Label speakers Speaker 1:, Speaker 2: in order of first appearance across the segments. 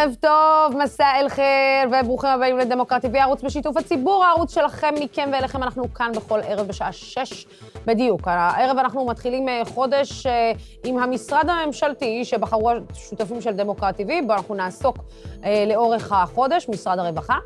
Speaker 1: ערב טוב, מסע אל חיר, וברוכים הבאים לדמוקרטי TV, ערוץ בשיתוף הציבור, הערוץ שלכם, מכם ואליכם, אנחנו כאן בכל ערב בשעה שש בדיוק. הערב אנחנו מתחילים אה, חודש אה, עם המשרד הממשלתי שבחרו השותפים של דמוקרטי TV, בו אנחנו נעסוק אה, לאורך החודש, משרד הרווחה.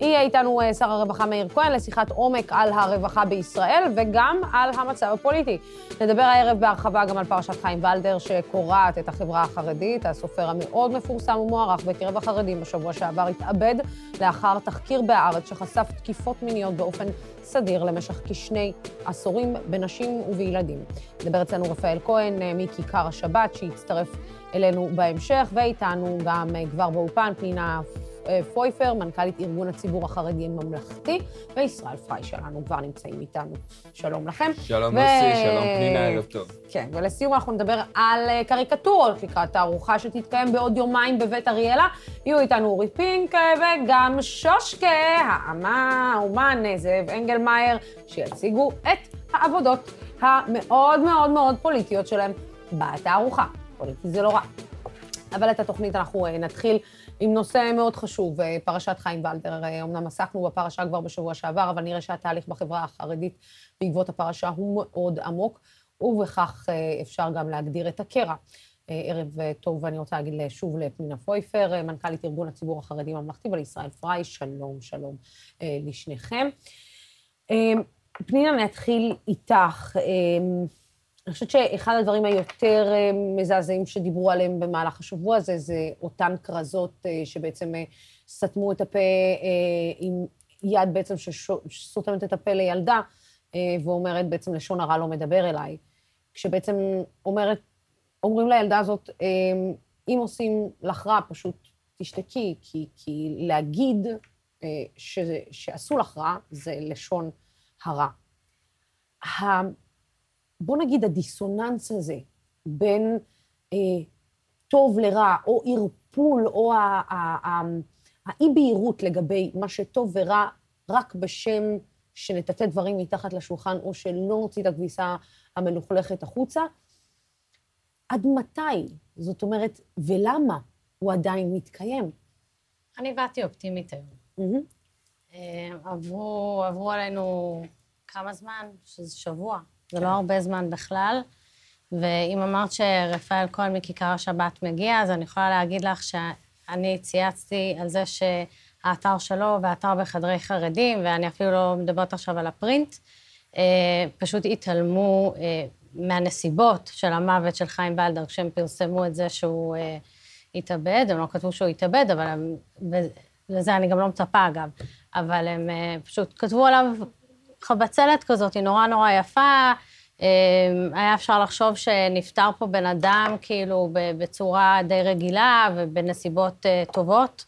Speaker 1: יהיה איתנו שר הרווחה מאיר כהן לשיחת עומק על הרווחה בישראל וגם על המצב הפוליטי. נדבר הערב בהרחבה גם על פרשת חיים ולדר, שקורעת את החברה החרדית, הסופר המאוד מפורסם ומוערך בקרב החרדים בשבוע שעבר התאבד לאחר תחקיר בהארץ שחשף תקיפות מיניות באופן סדיר למשך כשני עשורים בנשים ובילדים. נדבר אצלנו רפאל כהן אה, מכיכר השבת, שיצטרף אלינו בהמשך, ואיתנו גם אה, כבר באולפן פנינה פויפר, מנכ"לית ארגון הציבור החרדי הממלכתי, וישראל פריי שלנו כבר נמצאים איתנו. שלום לכם.
Speaker 2: שלום ו... שלום פנינה, ערב טוב.
Speaker 1: כן, ולסיום אנחנו נדבר על אה, קריקטורות לקראת תערוכה שתתקיים בעוד יומיים בבית אריאלה. יהיו איתנו אורי פינק וגם שושקה, האמה, האומן זאב אנגלמאייר, שיציגו את העבודות המאוד מאוד מאוד פוליטיות שלהם בתערוכה. פוליטי זה לא רע. אבל את התוכנית אנחנו אה, נתחיל עם נושא מאוד חשוב, אה, פרשת חיים ולדר. אה, אמנם עסקנו בפרשה כבר בשבוע שעבר, אבל נראה שהתהליך בחברה החרדית בעקבות הפרשה הוא מאוד עמוק, ובכך אפשר גם להגדיר את הקרע. ערב טוב, ואני רוצה להגיד שוב לפנינה פויפר, מנכ"לית ארגון הציבור החרדי ממלכתי, ולישראל פריי, שלום, שלום לשניכם. פנינה, אני אתחיל איתך. אני חושבת שאחד הדברים היותר אה, מזעזעים שדיברו עליהם במהלך השבוע הזה, זה אותן כרזות אה, שבעצם אה, סתמו את הפה עם יד בעצם שסותמת את הפה לילדה, ואומרת בעצם לשון הרע לא מדבר אליי. כשבעצם אומרת, אומרים לילדה הזאת, אם עושים לך רע, פשוט תשתקי, כי, כי להגיד ש, שעשו לך רע זה לשון הרע. בוא נגיד, הדיסוננס הזה בין אה, טוב לרע, או ערפול, או האי-בהירות לגבי מה שטוב ורע, רק בשם שנטאטא דברים מתחת לשולחן, או שלא נוציא את הכביסה המלוכלכת החוצה, עד מתי? זאת אומרת, ולמה הוא עדיין מתקיים?
Speaker 3: אני באתי אופטימית היום. Mm-hmm. עברו, עברו עלינו כמה זמן? שזה שבוע. זה לא הרבה זמן בכלל. ואם אמרת שרפאל כהן מכיכר השבת מגיע, אז אני יכולה להגיד לך שאני צייצתי על זה שהאתר שלו והאתר בחדרי חרדים, ואני אפילו לא מדברת עכשיו על הפרינט, אה, פשוט התעלמו אה, מהנסיבות של המוות של חיים ולדר כשהם פרסמו את זה שהוא אה, התאבד, הם לא כתבו שהוא התאבד, אבל הם, לזה אני גם לא מצפה אגב, אבל הם פשוט כתבו עליו חבצלת כזאת, היא נורא נורא יפה. אמ, היה אפשר לחשוב שנפטר פה בן אדם כאילו בצורה די רגילה ובנסיבות אה, טובות,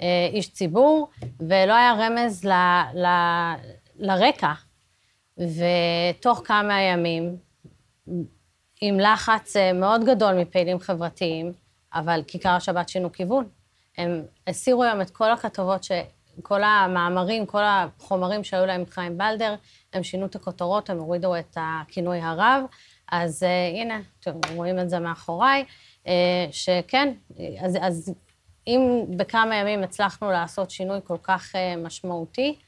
Speaker 3: אה, איש ציבור, ולא היה רמז ל, ל, לרקע. ותוך כמה ימים, עם לחץ אה, מאוד גדול מפעילים חברתיים, אבל כיכר השבת שינו כיוון. הם הסירו היום את כל הכתבות ש... כל המאמרים, כל החומרים שהיו להם חיים בלדר, הם שינו את הכותרות, הם הורידו את הכינוי הרב. אז uh, הנה, אתם רואים את זה מאחוריי, uh, שכן, אז, אז אם בכמה ימים הצלחנו לעשות שינוי כל כך uh, משמעותי,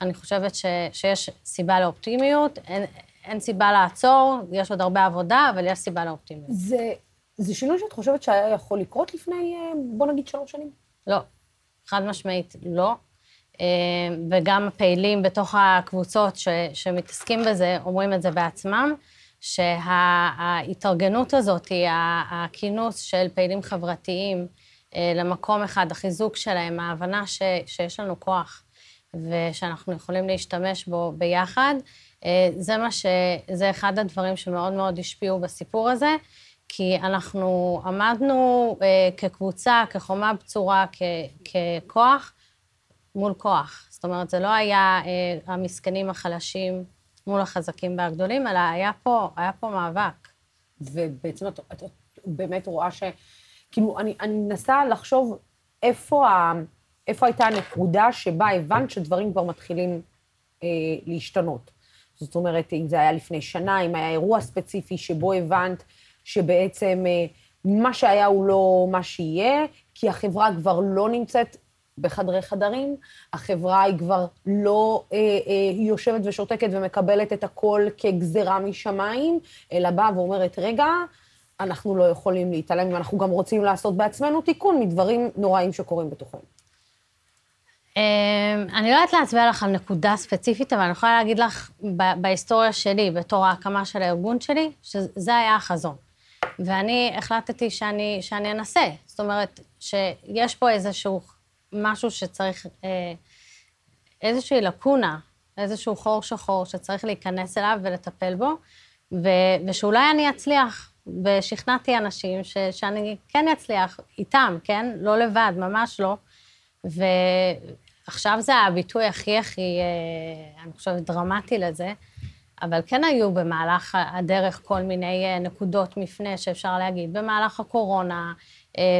Speaker 3: אני חושבת ש, שיש סיבה לאופטימיות, אין, אין סיבה לעצור, יש עוד הרבה עבודה, אבל יש סיבה לאופטימיות.
Speaker 1: זה, זה שינוי שאת חושבת שהיה יכול לקרות לפני, בוא נגיד, שלוש שנים?
Speaker 3: לא, חד משמעית לא. אה, וגם הפעילים בתוך הקבוצות ש, שמתעסקים בזה אומרים את זה בעצמם, שההתארגנות הזאת, הכינוס של פעילים חברתיים אה, למקום אחד, החיזוק שלהם, ההבנה ש, שיש לנו כוח ושאנחנו יכולים להשתמש בו ביחד, אה, זה מה ש... זה אחד הדברים שמאוד מאוד השפיעו בסיפור הזה, כי אנחנו עמדנו כקבוצה, כחומה בצורה, כ, ככוח, מול כוח. זאת אומרת, זה לא היה אה, המסכנים החלשים מול החזקים והגדולים, אלא היה פה, היה פה מאבק.
Speaker 1: ובעצם את, את, את באמת רואה ש... כאילו, אני, מנסה לחשוב איפה, ה, איפה הייתה הנקודה שבה הבנת שדברים כבר מתחילים אה, להשתנות. זאת אומרת, אם זה היה לפני שנה, אם היה אירוע ספציפי שבו הבנת שבעצם אה, מה שהיה הוא לא מה שיהיה, כי החברה כבר לא נמצאת בחדרי חדרים, החברה היא כבר לא אה, אה, יושבת ושותקת ומקבלת את הכל כגזרה משמיים, אלא באה ואומרת, רגע, אנחנו לא יכולים להתעלם, ואנחנו גם רוצים לעשות בעצמנו תיקון מדברים נוראים שקורים בתוכנו.
Speaker 3: אמ, אני לא יודעת להצביע לך על נקודה ספציפית, אבל אני יכולה להגיד לך, בהיסטוריה שלי, בתור ההקמה של הארגון שלי, שזה היה החזון. ואני החלטתי שאני, שאני אנסה. זאת אומרת, שיש פה איזשהו משהו שצריך, אה, איזושהי לקונה, איזשהו חור שחור שצריך להיכנס אליו ולטפל בו, ו, ושאולי אני אצליח. ושכנעתי אנשים ש, שאני כן אצליח איתם, כן? לא לבד, ממש לא. ועכשיו זה הביטוי הכי הכי, אה, אני חושבת, דרמטי לזה, אבל כן היו במהלך הדרך כל מיני אה, נקודות מפנה שאפשר להגיד, במהלך הקורונה,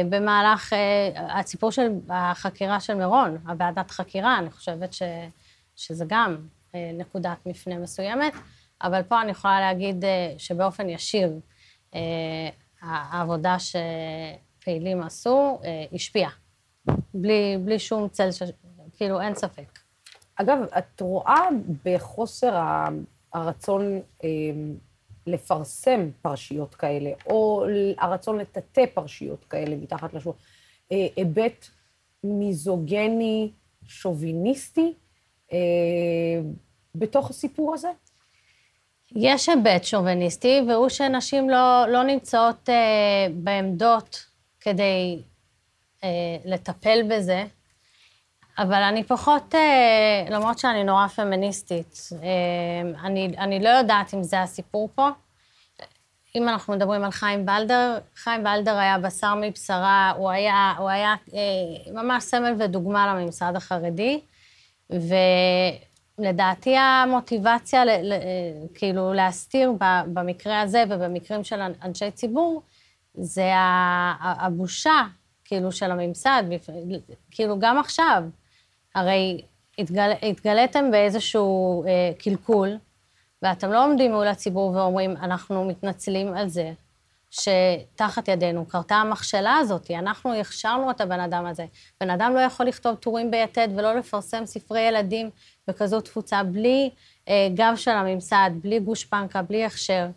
Speaker 3: במהלך הסיפור של החקירה של מירון, הוועדת חקירה, אני חושבת ש, שזה גם נקודת מפנה מסוימת, אבל פה אני יכולה להגיד שבאופן ישיר, העבודה שפעילים עשו השפיעה, בלי, בלי שום צל, ש... כאילו, אין ספק.
Speaker 1: אגב, את רואה בחוסר הרצון אה, לפרסם פרשיות כאלה, או הרצון לטאטא פרשיות כאלה מתחת לשולחן, אה, היבט מיזוגני, שוביניסטי, אה, בתוך הסיפור הזה?
Speaker 3: יש היבט שוביניסטי, והוא שנשים לא, לא נמצאות אה, בעמדות כדי לטפל בזה, אבל אני פחות, אה, למרות שאני נורא פמיניסטית, אה, אני, אני לא יודעת אם זה הסיפור פה. אם אנחנו מדברים על חיים ולדר, חיים ולדר היה בשר מבשרה, הוא היה, הוא היה אה, ממש סמל ודוגמה לממסד החרדי, ולדעתי המוטיבציה, כאילו, להסתיר במקרה הזה ובמקרים של אנשי ציבור, זה הבושה, כאילו, של הממסד, כאילו, גם עכשיו. הרי התגל, התגליתם באיזשהו אה, קלקול, ואתם לא עומדים מול הציבור ואומרים, אנחנו מתנצלים על זה שתחת ידינו קרתה המכשלה הזאת, אנחנו הכשרנו את הבן אדם הזה. בן אדם לא יכול לכתוב טורים ביתד ולא לפרסם ספרי ילדים בכזו תפוצה בלי אה, גב של הממסד, בלי גושפנקה, בלי הכשר.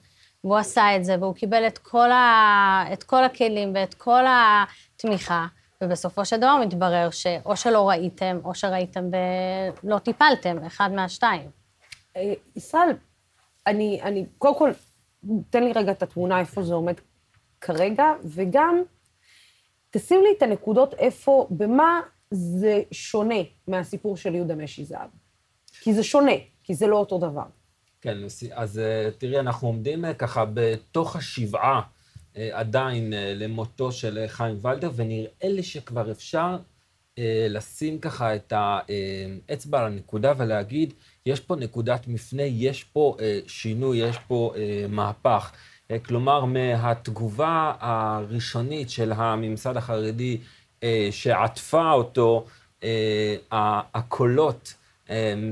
Speaker 3: והוא עשה את זה, והוא קיבל את כל, ה... את כל הכלים ואת כל התמיכה. ובסופו של דבר מתברר שאו שלא ראיתם, או שראיתם ולא טיפלתם, אחד מהשתיים.
Speaker 1: אה, ישראל, אני, אני, קודם כל, תן לי רגע את התמונה איפה זה עומד כרגע, וגם תשים לי את הנקודות איפה, במה זה שונה מהסיפור של יהודה משי זהב. כי זה שונה, כי זה לא אותו דבר.
Speaker 2: כן, אז אה, תראי, אנחנו עומדים אה, ככה בתוך השבעה עדיין אה, למותו של אה, חיים ולדר, ונראה לי שכבר אפשר לשים ככה את האצבע על הנקודה ולהגיד, יש פה נקודת מפנה, יש פה שינוי, יש פה מהפך. כלומר, מהתגובה הראשונית של הממסד החרדי שעטפה אותו, הקולות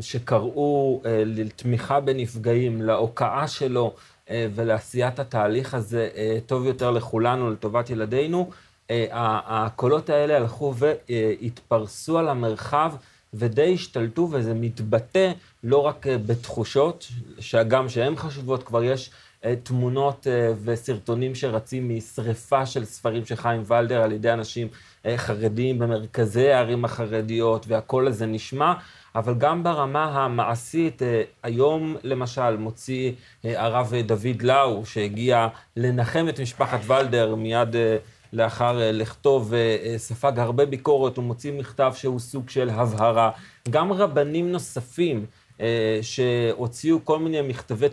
Speaker 2: שקראו לתמיכה בנפגעים, להוקעה שלו, אה, ולעשיית התהליך הזה אה, טוב יותר לכולנו, לטובת ילדינו, אה, הקולות האלה הלכו והתפרסו על המרחב ודי השתלטו, וזה מתבטא לא רק בתחושות, שגם שהן חשובות, כבר יש תמונות וסרטונים שרצים משריפה של ספרים של חיים ולדר על ידי אנשים חרדים במרכזי הערים החרדיות, והקול הזה נשמע. אבל גם ברמה המעשית, אה, היום למשל מוציא אה, הרב דוד לאו, שהגיע לנחם את משפחת ולדר מיד אה, לאחר לכתו וספג הרבה ביקורת, הוא מוציא מכתב שהוא סוג של הבהרה. גם רבנים נוספים שהוציאו כל מיני מכתבי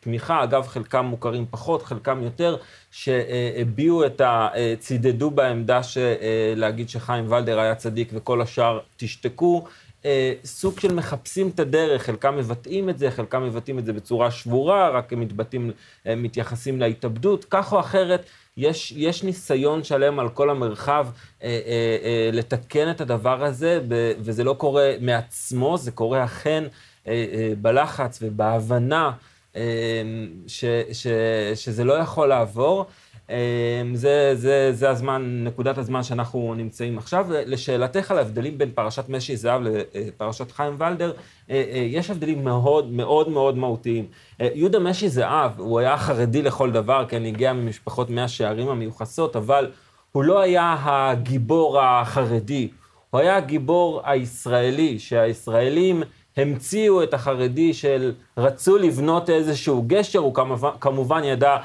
Speaker 2: תמיכה, אגב, חלקם מוכרים פחות, חלקם יותר, שהביעו את ה... צידדו בעמדה שלהגיד שחיים ולדר היה צדיק וכל השאר תשתקו. אה, סוג של מחפשים את הדרך, חלקם מבטאים את זה, חלקם מבטאים את זה בצורה שבורה, רק הם מתבטאים, הם אה, מתייחסים להתאבדות, כך או אחרת, יש, יש ניסיון שלם על כל המרחב אה, אה, אה, לתקן את הדבר הזה, ב, וזה לא קורה מעצמו, זה קורה אכן אה, אה, בלחץ ובהבנה אה, ש, ש, שזה לא יכול לעבור. זה, זה, זה הזמן, נקודת הזמן שאנחנו נמצאים עכשיו. לשאלתך על ההבדלים בין פרשת משי זהב לפרשת חיים ולדר, יש הבדלים מאוד מאוד מאוד מהותיים. יהודה משי זהב, הוא היה חרדי לכל דבר, כן, הגיע ממשפחות מאה שערים המיוחסות, אבל הוא לא היה הגיבור החרדי, הוא היה הגיבור הישראלי, שהישראלים המציאו את החרדי של רצו לבנות איזשהו גשר, הוא כמובן, כמובן ידע אה,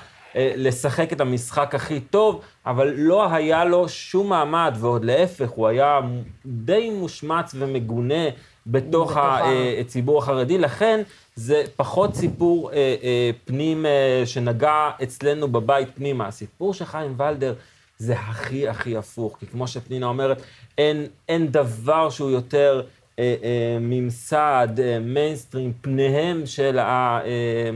Speaker 2: לשחק את המשחק הכי טוב, אבל לא היה לו שום מעמד, ועוד להפך, הוא היה די מושמץ ומגונה בתוך אה, הציבור החרדי, לכן זה פחות סיפור אה, אה, פנים אה, שנגע אצלנו בבית פנימה. הסיפור של חיים ולדר זה הכי הכי הפוך, כי כמו שפנינה אומרת, אין, אין דבר שהוא יותר אה, אה, ממסד, אה, מיינסטרים, פניהם של ה... אה,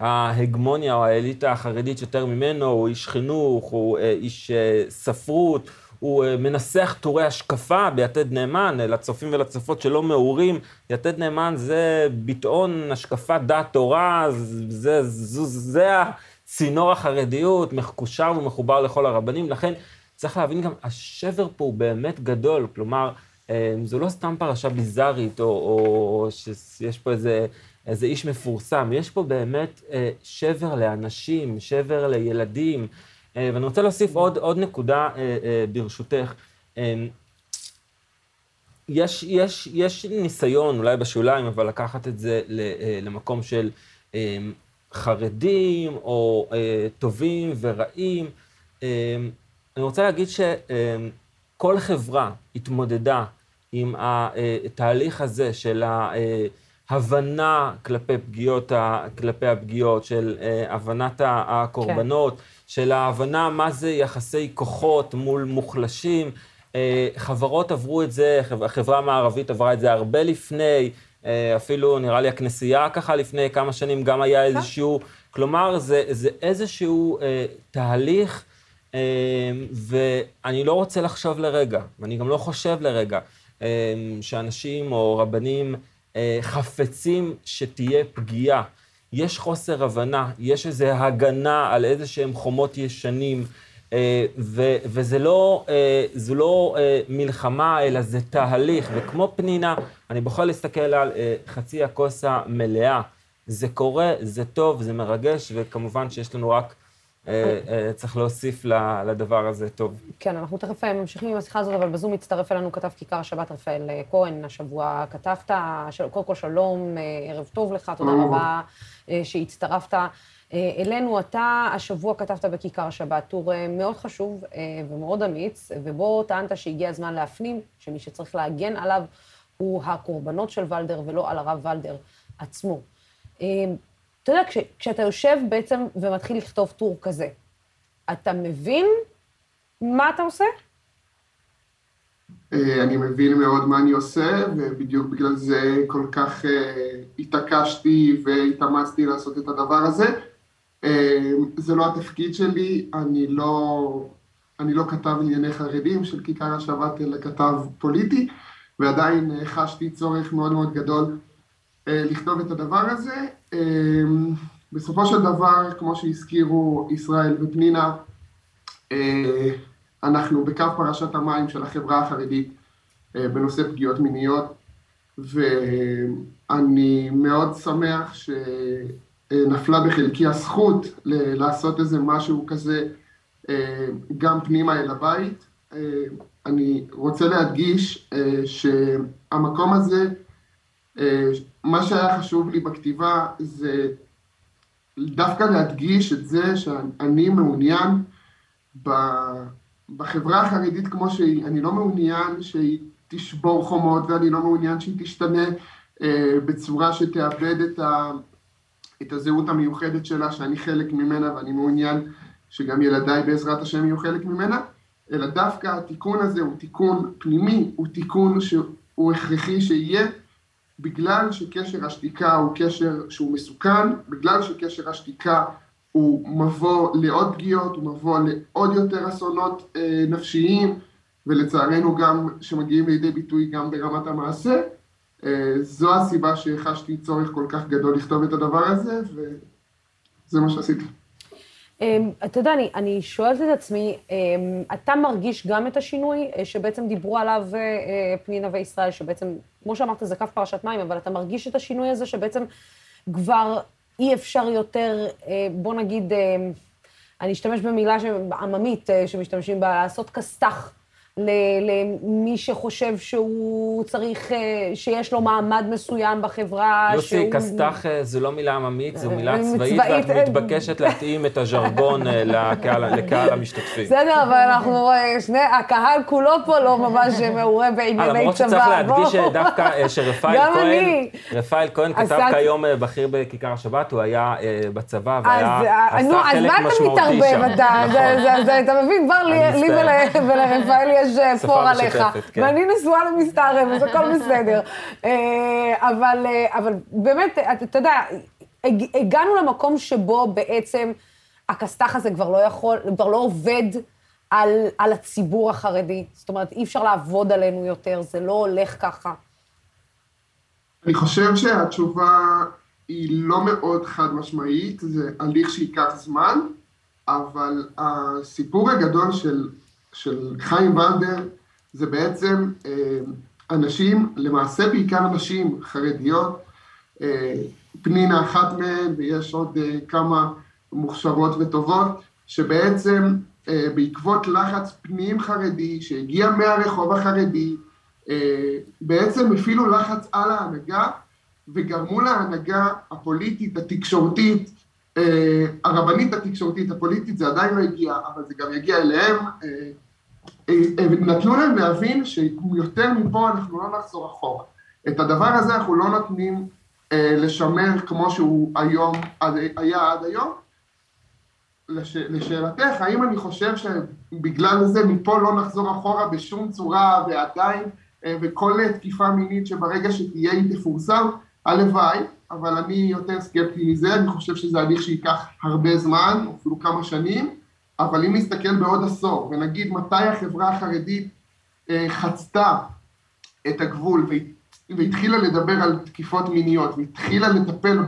Speaker 2: ההגמוניה או האליטה החרדית יותר ממנו, הוא איש חינוך, הוא אה, איש אה, ספרות, הוא אה, מנסח טורי השקפה ביתד נאמן, לצופים ולצופות שלא מעורים, יתד נאמן זה ביטאון השקפת דת תורה, זה, זה, זה הצינור החרדיות, מקושר ומחובר לכל הרבנים, לכן צריך להבין גם, השבר פה הוא באמת גדול, כלומר, זו לא סתם פרשה ביזארית, או, או שיש פה איזה... איזה איש מפורסם. יש פה באמת אה, שבר לאנשים, שבר לילדים. אה, ואני רוצה להוסיף עוד, עוד נקודה אה, אה, ברשותך. אה, יש, יש, יש ניסיון, אולי בשוליים, אבל לקחת את זה אה, למקום של אה, חרדים או אה, טובים ורעים. אה, אני רוצה להגיד שכל אה, חברה התמודדה עם התהליך הזה של ה... אה, הבנה כלפי פגיעות, כלפי הפגיעות, של אה, הבנת הקורבנות, כן. של ההבנה מה זה יחסי כוחות מול מוחלשים. אה, חברות עברו את זה, החברה המערבית עברה את זה הרבה לפני, אה, אפילו נראה לי הכנסייה ככה לפני כמה שנים גם היה כן. איזשהו, כלומר זה, זה איזשהו אה, תהליך, אה, ואני לא רוצה לחשוב לרגע, ואני גם לא חושב לרגע, אה, שאנשים או רבנים, חפצים שתהיה פגיעה. יש חוסר הבנה, יש איזו הגנה על איזה שהם חומות ישנים, אה, ו, וזה לא, אה, לא מלחמה, אלא זה תהליך. וכמו פנינה, אני בוחר להסתכל על חצי הכוס המלאה. זה קורה, זה טוב, זה מרגש, וכמובן שיש לנו רק אה, אה, צריך להוסיף לדבר הזה טוב.
Speaker 1: כן, אנחנו תכף אה, ממשיכים עם השיחה הזאת, אבל בזום מצטרף אלינו כתב כיכר השבת רפאל כהן, השבוע כתבת, קודם כל שלום, ערב טוב לך, תודה רבה שהצטרפת. אלינו, אתה השבוע כתבת בכיכר השבת טור מאוד חשוב ומאוד אמיץ, ובו טענת שהגיע הזמן להפנים שמי שצריך להגן עליו הוא הקורבנות של ולדר ולא על הרב ולדר עצמו. אתה יודע, כש, כשאתה יושב בעצם ומתחיל לכתוב טור כזה, אתה מבין מה אתה עושה?
Speaker 4: אה, אני מבין מאוד מה אני עושה, ובדיוק בגלל זה כל כך אה, התעקשתי והתאמצתי לעשות את הדבר הזה. אה, זה לא התפקיד שלי, אני לא, אני לא כתב ענייני חרדים של כיכר השבת, אלא כתב פוליטי, ועדיין חשתי צורך מאוד מאוד גדול לכתוב את הדבר הזה. אמ, בסופו של דבר, כמו שהזכירו ישראל ופנינה, אה, אנחנו בקו פרשת המים של החברה החרדית אה, בנושא פגיעות מיניות, ואני מאוד שמח שנפלה בחלקי הזכות לעשות איזה משהו כזה אה, גם פנימה אל הבית. אני רוצה להדגיש שהמקום הזה מה שהיה חשוב לי בכתיבה זה דווקא להדגיש את זה שאני מעוניין בחברה החרדית כמו שהיא, אני לא מעוניין שהיא תשבור חומות ואני לא מעוניין שהיא תשתנה אה, בצורה שתאבד את, ה, את הזהות המיוחדת שלה שאני חלק ממנה ואני מעוניין שגם ילדיי בעזרת השם יהיו חלק ממנה, אלא דווקא התיקון הזה הוא תיקון פנימי, הוא תיקון שהוא הכרחי שיהיה בגלל שקשר השתיקה הוא קשר שהוא מסוכן, בגלל שקשר השתיקה הוא מבוא לעוד פגיעות, הוא מבוא לעוד יותר אסונות אה, נפשיים, ולצערנו גם שמגיעים לידי ביטוי גם ברמת המעשה. אה, זו הסיבה שהחשתי צורך כל כך גדול לכתוב את הדבר הזה, וזה מה שעשיתי.
Speaker 1: אמ, אתה יודע, אני, אני שואלת את עצמי, אמ, אתה מרגיש גם את השינוי אה, שבעצם דיברו עליו אה, אה, פנינה וישראל, שבעצם, כמו שאמרת, זה קו פרשת מים, אבל אתה מרגיש את השינוי הזה שבעצם כבר אי אפשר יותר, בוא נגיד, אני אשתמש במילה עממית שמשתמשים בה, לעשות כסת"ח למי שחושב שהוא צריך, אה, שיש לו מעמד מסוים בחברה,
Speaker 2: יוסי, שהוא... יוסי, כסת"ח אה, זו לא מילה עממית, זו מילה אה, צבאית, ואת מתבקשת להתאים את הז'רגון לקהל המשתתפים.
Speaker 1: בסדר, אבל אנחנו, שני, הקהל כולו פה לא ממש מעורה בענייני צבא.
Speaker 2: למרות שצריך להדגיש דווקא שרפאל כהן, רפאל כהן כתב כיום בכיר בכיכר השבת, הוא היה בצבא והיה, עשה חלק משמעותי שם. אז מה אתה
Speaker 1: מתערבב? אתה מבין, כבר לי ולרפאל יש... יש פור עליך. כן. ואני נשואה למסתערב, אז הכל בסדר. אה, אבל, אה, אבל באמת, אתה יודע, הגענו למקום שבו בעצם הכסת"ח הזה כבר לא יכול, כבר לא עובד על, על הציבור החרדי. זאת אומרת, אי אפשר לעבוד עלינו יותר, זה לא הולך ככה.
Speaker 4: אני חושב שהתשובה היא לא מאוד חד משמעית, זה הליך שייקח זמן, אבל הסיפור הגדול של של חיים ולדר זה בעצם אה, אנשים, למעשה בעיקר נשים חרדיות, אה, פנינה אחת מהן ויש עוד אה, כמה מוכשרות וטובות, שבעצם בעקבות לחץ פנים חרדי שהגיע מהרחוב החרדי, בעצם הפעילו לחץ על ההנהגה וגרמו להנהגה הפוליטית, התקשורתית, הרבנית התקשורתית, הפוליטית, זה עדיין לא הגיע, אבל זה גם יגיע אליהם, נתנו להם להבין שיותר מפה אנחנו לא נחזור אחורה. את הדבר הזה אנחנו לא נותנים אה, לשמר כמו שהוא היום, היה עד היום. לש, לשאלתך, האם אני חושב שבגלל זה מפה לא נחזור אחורה בשום צורה ועדיין, אה, וכל תקיפה מינית שברגע שתהיה היא תפורסם, הלוואי, אבל אני יותר סקפטי מזה, אני חושב שזה הליך שייקח הרבה זמן, אפילו כמה שנים, אבל אם נסתכל בעוד עשור ונגיד מתי החברה החרדית אה, חצתה את הגבול והתחילה לדבר על תקיפות מיניות והתחילה לטפל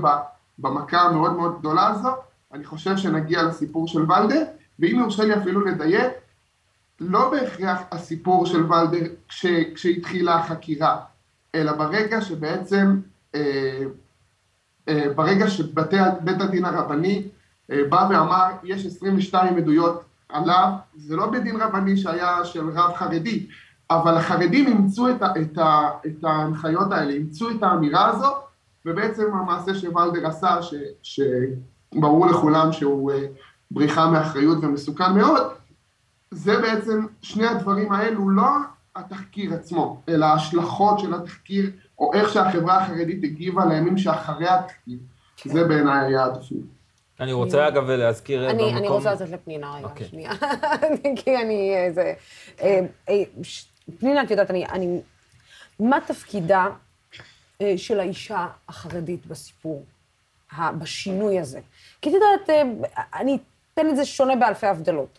Speaker 4: במכה המאוד מאוד גדולה הזו, אני חושב שנגיע לסיפור של ולדר, ואם יורשה לי אפילו לדייק, לא בהכרח הסיפור של ולדר כש, כשהתחילה החקירה, אלא ברגע שבעצם, ברגע שבית הדין הרבני אה, בא ואמר, יש 22 עדויות עליו, זה לא בית דין רבני שהיה של רב חרדי, אבל החרדים אימצו את, את, את ההנחיות האלה, אימצו את האמירה הזו, ובעצם המעשה שוולדר עשה, ש, שברור לכולם שהוא אה, בריחה מאחריות ומסוכן מאוד, זה בעצם, שני הדברים האלו, לא התחקיר עצמו, אלא ההשלכות של התחקיר, או איך שהחברה החרדית הגיבה לימים שאחרי התחקיר, זה בעיניי היה התפקיד.
Speaker 2: אני רוצה, אגב, להזכיר
Speaker 1: אני, במקום... אני רוצה לתת לפנינה רגע. אוקיי. שנייה. כי אני... זה... אה, אה, פנינה, את יודעת, אני... אני מה תפקידה אה, של האישה החרדית בסיפור, בשינוי הזה? כי את יודעת, אני אתן את זה שונה באלפי הבדלות.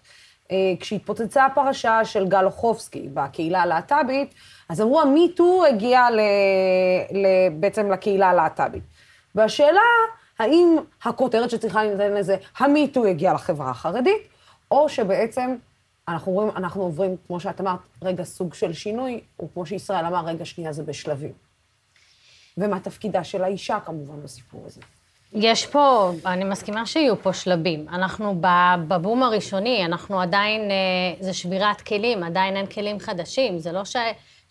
Speaker 1: כשהתפוצצה הפרשה של גל אוחובסקי בקהילה הלהט"בית, אז אמרו, המיטו הגיע ל, ל, בעצם לקהילה הלהט"בית. והשאלה... האם הכותרת שצריכה להינתן לזה, המיטו יגיע לחברה החרדית, או שבעצם אנחנו, רואים, אנחנו עוברים, כמו שאת אמרת, רגע סוג של שינוי, וכמו שישראל אמר, רגע שנייה זה בשלבים. ומה תפקידה של האישה כמובן בסיפור הזה.
Speaker 3: יש פה, אני מסכימה שיהיו פה שלבים. אנחנו בבום הראשוני, אנחנו עדיין, אה, זה שבירת כלים, עדיין אין כלים חדשים. זה לא ש,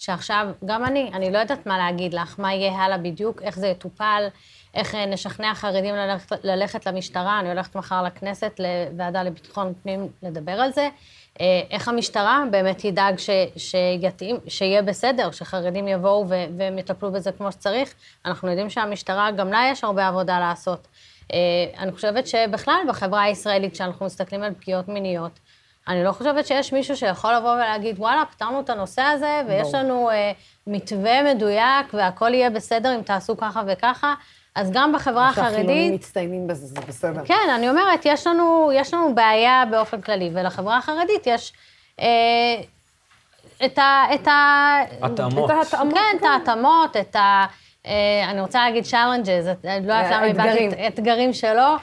Speaker 3: שעכשיו, גם אני, אני לא יודעת מה להגיד לך, מה יהיה הלאה בדיוק, איך זה יטופל. איך אה, נשכנע חרדים ללכת, ללכת למשטרה, אני הולכת מחר לכנסת, לוועדה לביטחון פנים, לדבר על זה. אה, איך המשטרה באמת תדאג ש, שיתאים, שיהיה בסדר, שחרדים יבואו ו, והם יטפלו בזה כמו שצריך. אנחנו יודעים שהמשטרה, גם לה יש הרבה עבודה לעשות. אה, אני חושבת שבכלל בחברה הישראלית, כשאנחנו מסתכלים על פגיעות מיניות, אני לא חושבת שיש מישהו שיכול לבוא ולהגיד, וואלה, פתרנו את הנושא הזה, ויש לנו אה, מתווה מדויק, והכל יהיה בסדר אם תעשו ככה וככה. אז גם בחברה החרדית... שהחילונים
Speaker 1: מצטיינים בזה, זה בסדר.
Speaker 3: כן, אני אומרת, יש לנו, יש לנו בעיה באופן כללי, ולחברה החרדית יש אה, את ה... את ה...
Speaker 2: התאמות. את
Speaker 3: ההתאמות. כן, את ההתאמות, את ה... אה, אני רוצה להגיד challenges, לא יודעת למה איבדתי את האתגרים שלו.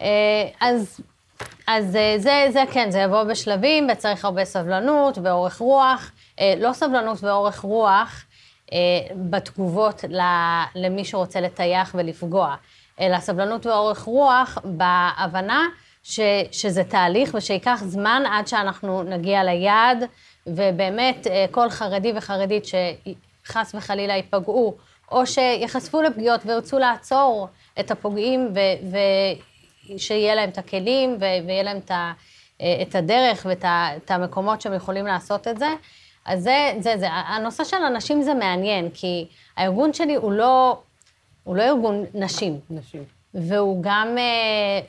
Speaker 3: אה, אז אז אה, זה, זה כן, זה יבוא בשלבים, וצריך הרבה סבלנות ואורך רוח. אה, לא סבלנות ואורך רוח אה, בתגובות למי שרוצה לטייח ולפגוע, אלא סבלנות ואורך רוח בהבנה ש, שזה תהליך ושייקח זמן עד שאנחנו נגיע ליעד, ובאמת כל חרדי וחרדית שחס וחלילה ייפגעו, או שיחשפו לפגיעות וירצו לעצור את הפוגעים ו- שיהיה להם את הכלים ויהיה להם את, ה, את הדרך ואת המקומות שהם יכולים לעשות את זה. אז זה, זה, זה. הנושא של הנשים זה מעניין, כי הארגון שלי הוא לא, הוא לא ארגון נשים.
Speaker 1: נשים.
Speaker 3: והוא גם, אה,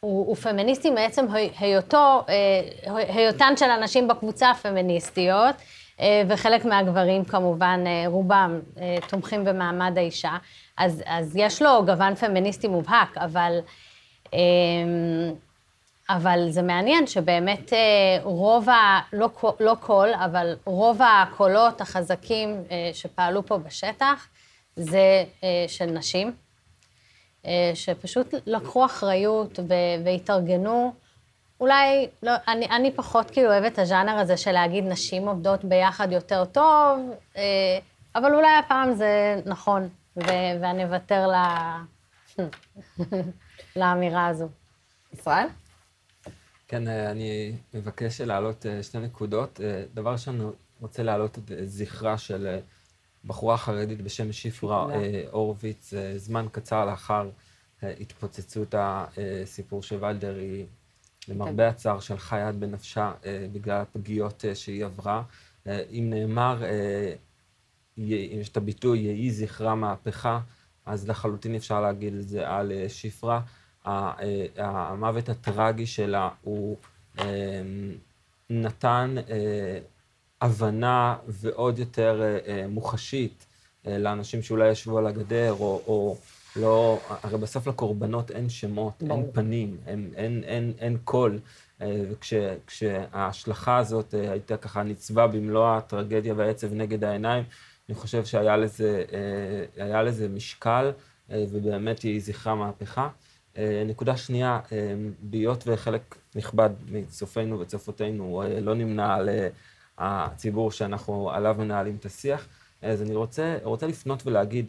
Speaker 3: הוא, הוא פמיניסטי מעצם היותו, אה, היותן של הנשים בקבוצה הפמיניסטיות, אה, וחלק מהגברים כמובן, רובם תומכים במעמד האישה. אז, אז יש לו גוון פמיניסטי מובהק, אבל... אמ, אבל זה מעניין שבאמת אה, רוב ה... לא, לא כל, אבל רוב הקולות החזקים אה, שפעלו פה בשטח זה אה, של נשים, שפשוט לקחו אחריות והתארגנו. אולי, לא, אני, אני פחות כאילו אוהבת את הז'אנר הזה של להגיד נשים עובדות ביחד יותר טוב, אבל אולי הפעם זה נכון, ו- ואני אוותר ל... לאמירה הזו.
Speaker 1: ישראל?
Speaker 2: כן, אה, אני מבקש להעלות אה, שתי נקודות. אה, דבר ראשון, אני רוצה להעלות את זכרה של בחורה חרדית בשם שפרה הורוביץ, זמן קצר לאחר התפוצצות הסיפור של ולדר, היא למרבה כן. הצער שלחה יד בנפשה בגלל הפגיעות שהיא עברה. אם נאמר, יש את הביטוי, יהי זכרה מהפכה, אז לחלוטין אפשר להגיד את זה על שפרה. אה, המוות הטרגי שלה הוא אמ, נתן אה, הבנה ועוד יותר אה, מוחשית לאנשים שאולי ישבו על הגדר, או, או לא, הרי בסוף לקורבנות אין שמות, ברור. אין פנים, אין, אין, אין, אין קול. וכשההשלכה הזאת הייתה ככה ניצבה במלוא הטרגדיה והעצב נגד העיניים, אני חושב שהיה לזה, לזה משקל, ובאמת היא זכרה מהפכה. אה, נקודה שנייה, אה, בהיות וחלק נכבד מצופינו וצופותינו אה, לא נמנה על הציבור שאנחנו עליו מנהלים את השיח, אז אני רוצה, רוצה לפנות ולהגיד,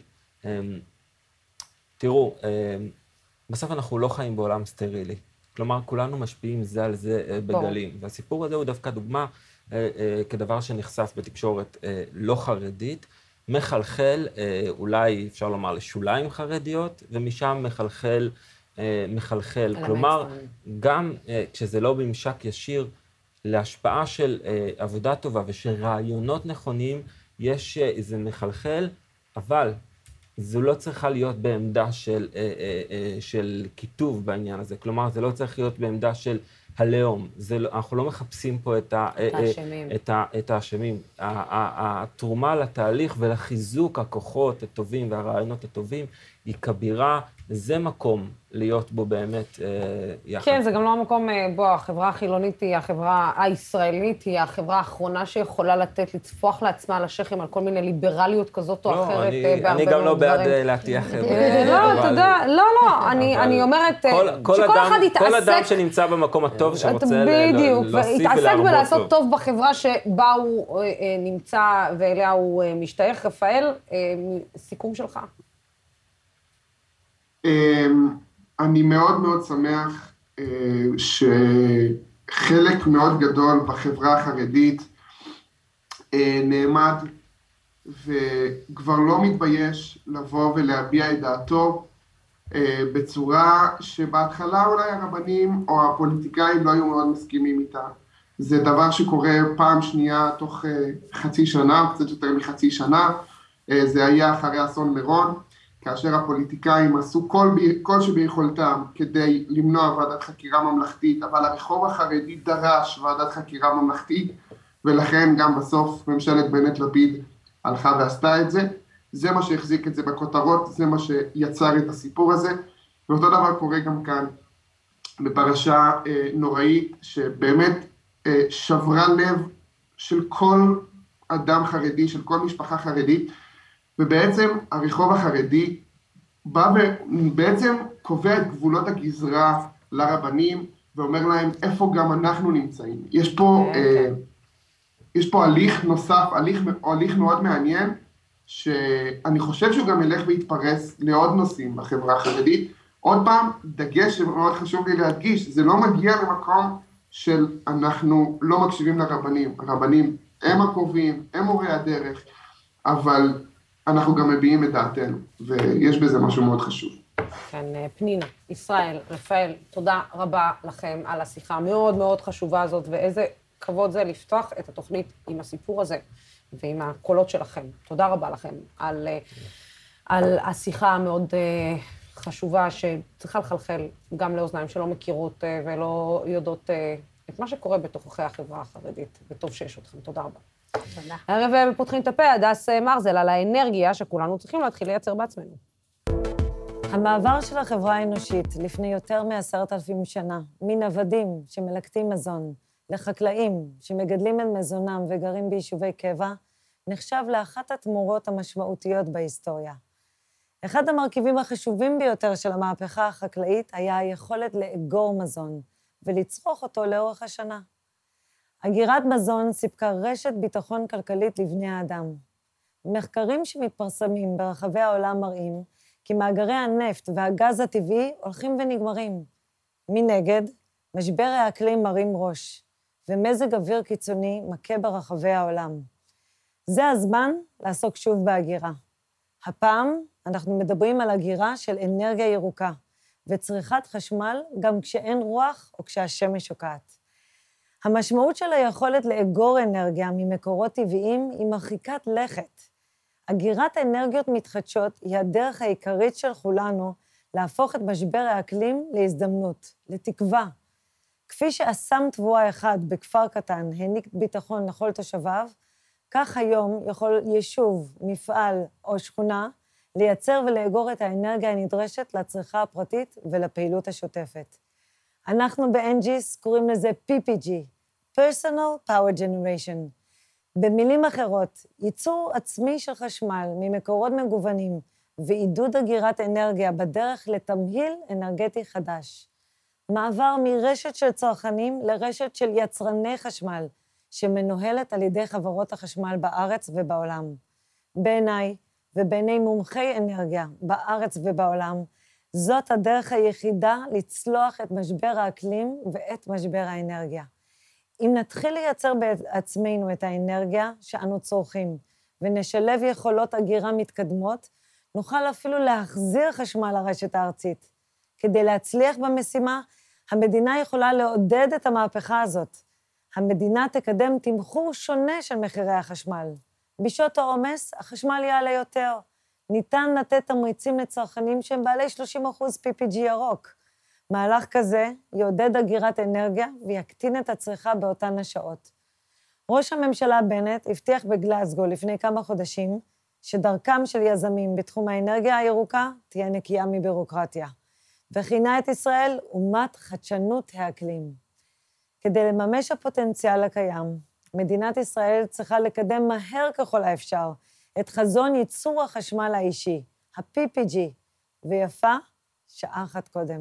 Speaker 2: תראו, בסוף אנחנו לא חיים בעולם סטרילי. כלומר, כולנו משפיעים זה על זה בגלים. בוא. והסיפור הזה הוא דווקא דוגמה כדבר שנחשף בתקשורת לא חרדית, מחלחל, אולי אפשר לומר לשוליים חרדיות, ומשם מחלחל אה, מחלחל. כלומר, גם אה, כשזה לא בממשק ישיר, להשפעה של אה, עבודה טובה ושל רעיונות נכונים, יש, אה, זה מחלחל, אבל זו לא צריכה להיות בעמדה של, אה, אה, אה, של קיטוב בעניין הזה. כלומר, זה לא צריך להיות בעמדה של הלאום. לא, אנחנו לא מחפשים פה את, ה,
Speaker 1: את האשמים.
Speaker 2: את, ה, את האשמים. התרומה לתהליך ולחיזוק הכוחות הטובים והרעיונות הטובים היא כבירה, זה מקום להיות בו באמת אה, יחד.
Speaker 1: כן, זה גם לא המקום אה, בו החברה החילונית היא החברה הישראלית, היא החברה האחרונה שיכולה לתת, לצפוח לעצמה על השכם על כל מיני ליברליות כזאת או
Speaker 2: לא,
Speaker 1: אחרת
Speaker 2: אני, אה, בהרבה מאוד דברים. אני גם לא בעד להטיח...
Speaker 1: לא, אתה יודע, לא, לא, אני, אני אומרת כל, כל שכל אדם, אחד יתעסק...
Speaker 2: כל אדם שנמצא במקום הטוב שרוצה להוסיף ולהרבות
Speaker 1: טוב. בדיוק, יתעסק בלעשות טוב בחברה שבה הוא נמצא ואליה הוא משתייך. רפאל, סיכום שלך.
Speaker 4: אמ, אני מאוד מאוד שמח אה, שחלק מאוד גדול בחברה החרדית אה, נעמד וכבר לא מתבייש לבוא ולהביע את דעתו אה, בצורה שבהתחלה אולי הרבנים או הפוליטיקאים לא היו מאוד מסכימים איתה. זה דבר שקורה פעם שנייה תוך חצי שנה, קצת יותר מחצי שנה, זה היה אחרי אסון מירון. כאשר הפוליטיקאים עשו כל, כל שביכולתם כדי למנוע ועדת חקירה ממלכתית, אבל הרחוב החרדי דרש ועדת חקירה ממלכתית, ולכן גם בסוף ממשלת בנט-לפיד הלכה ועשתה את זה. זה מה שהחזיק את זה בכותרות, זה מה שיצר את הסיפור הזה, ואותו דבר קורה גם כאן בפרשה אה, נוראית, שבאמת אה, שברה לב של כל אדם חרדי, של כל משפחה חרדית, ובעצם הרחוב החרדי בא ובעצם קובע את גבולות הגזרה לרבנים, ואומר להם איפה גם אנחנו נמצאים. יש פה,
Speaker 1: כן,
Speaker 4: אה,
Speaker 1: כן.
Speaker 4: יש פה הליך נוסף, הליך, הליך מאוד מעניין, שאני חושב שהוא גם ילך ויתפרס לעוד נושאים בחברה החרדית. עוד פעם, דגש שמאוד חשוב לי להדגיש, זה לא מגיע למקום של אנחנו לא מקשיבים לרבנים. הרבנים הם הקובעים, הם מורי הדרך, אבל אנחנו גם מביעים את דעתנו, ויש בזה משהו מאוד חשוב.
Speaker 1: כן, פנינה, ישראל, רפאל, תודה רבה לכם על השיחה המאוד מאוד חשובה הזאת, ואיזה כבוד זה לפתוח את התוכנית עם הסיפור הזה ועם הקולות שלכם. תודה רבה לכם על, על השיחה המאוד אה, חשובה, שצריכה לחלחל גם לאוזניים שלא מכירות אה, ולא יודעות אה, את מה שקורה בתוככי החברה החרדית, וטוב שיש אתכם. תודה רבה.
Speaker 3: תודה.
Speaker 1: הערב אה, פותחים את הפה, הדס אה, מרזל, על האנרגיה שכולנו צריכים להתחיל לייצר בעצמנו.
Speaker 5: המעבר של החברה האנושית לפני יותר מעשרת אלפים שנה, מנוודים שמלקטים מזון לחקלאים שמגדלים את מזונם וגרים ביישובי קבע, נחשב לאחת התמורות המשמעותיות בהיסטוריה. אחד המרכיבים החשובים ביותר של המהפכה החקלאית היה היכולת לאגור מזון ולצרוך אותו לאורך השנה. אגירת מזון סיפקה רשת ביטחון כלכלית לבני האדם. מחקרים שמתפרסמים ברחבי העולם מראים כי מאגרי הנפט והגז הטבעי הולכים ונגמרים. מנגד, משבר האקלים מרים ראש, ומזג אוויר קיצוני מכה ברחבי העולם. זה הזמן לעסוק שוב בהגירה. הפעם אנחנו מדברים על הגירה של אנרגיה ירוקה, וצריכת חשמל גם כשאין רוח או כשהשמש שוקעת. המשמעות של היכולת לאגור אנרגיה ממקורות טבעיים היא מרחיקת לכת. אגירת אנרגיות מתחדשות היא הדרך העיקרית של כולנו להפוך את משבר האקלים להזדמנות, לתקווה. כפי שאסם תבואה אחד בכפר קטן העניק ביטחון לכל תושביו, כך היום יכול יישוב, מפעל או שכונה לייצר ולאגור את האנרגיה הנדרשת לצריכה הפרטית ולפעילות השוטפת. אנחנו ב-NGIS קוראים לזה PPG, Personal Power Generation. במילים אחרות, ייצור עצמי של חשמל ממקורות מגוונים ועידוד אגירת אנרגיה בדרך לתמהיל אנרגטי חדש. מעבר מרשת של צרכנים לרשת של יצרני חשמל, שמנוהלת על ידי חברות החשמל בארץ ובעולם. בעיניי, ובעיני מומחי אנרגיה בארץ ובעולם, זאת הדרך היחידה לצלוח את משבר האקלים ואת משבר האנרגיה. אם נתחיל לייצר בעצמנו את האנרגיה שאנו צורכים ונשלב יכולות אגירה מתקדמות, נוכל אפילו להחזיר חשמל לרשת הארצית. כדי להצליח במשימה, המדינה יכולה לעודד את המהפכה הזאת. המדינה תקדם תמחור שונה של מחירי החשמל. בשעות העומס, החשמל יעלה יותר. ניתן לתת תמריצים לצרכנים שהם בעלי 30 אחוז PPG ירוק. מהלך כזה יעודד אגירת אנרגיה ויקטין את הצריכה באותן השעות. ראש הממשלה בנט הבטיח בגלזגו לפני כמה חודשים שדרכם של יזמים בתחום האנרגיה הירוקה תהיה נקייה מבירוקרטיה, וכינה את ישראל אומת חדשנות האקלים. כדי לממש הפוטנציאל הקיים, מדינת ישראל צריכה לקדם מהר ככל האפשר את חזון ייצור החשמל האישי, ה-PPG, ויפה שעה אחת קודם.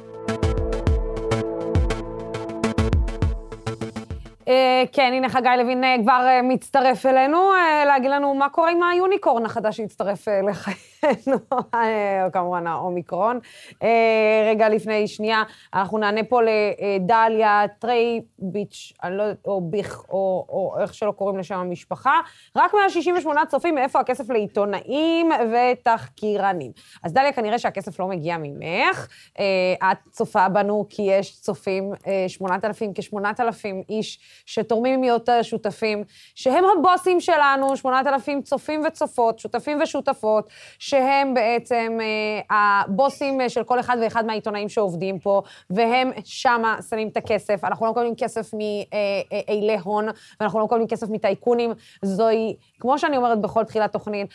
Speaker 1: אה, כן, הנה חגי לוין אה, כבר אה, מצטרף אלינו, אה, להגיד לנו מה קורה עם היוניקורן החדש שהצטרף אה, לחיינו, אה, כמובן האומיקרון. אה, רגע לפני שנייה, אנחנו נענה פה לדליה טרייביץ', אני לא יודעת, או ביך, או, או איך שלא קוראים לשם המשפחה. רק 168 צופים, מאיפה הכסף לעיתונאים ותחקירנים. אז דליה, כנראה שהכסף לא מגיע ממך. אה, את צופה בנו כי יש צופים, אה, 8,000, כ-8,000 איש שתורמים להיות שותפים, שהם הבוסים שלנו, 8,000 צופים וצופות, שותפים ושותפות, שהם בעצם אה, הבוסים אה, של כל אחד ואחד מהעיתונאים שעובדים פה, והם שמה שמים את הכסף. אנחנו לא מקבלים כסף מאילי הון, ואנחנו לא מקבלים כסף מטייקונים. זוהי, כמו שאני אומרת בכל תחילת תוכנית,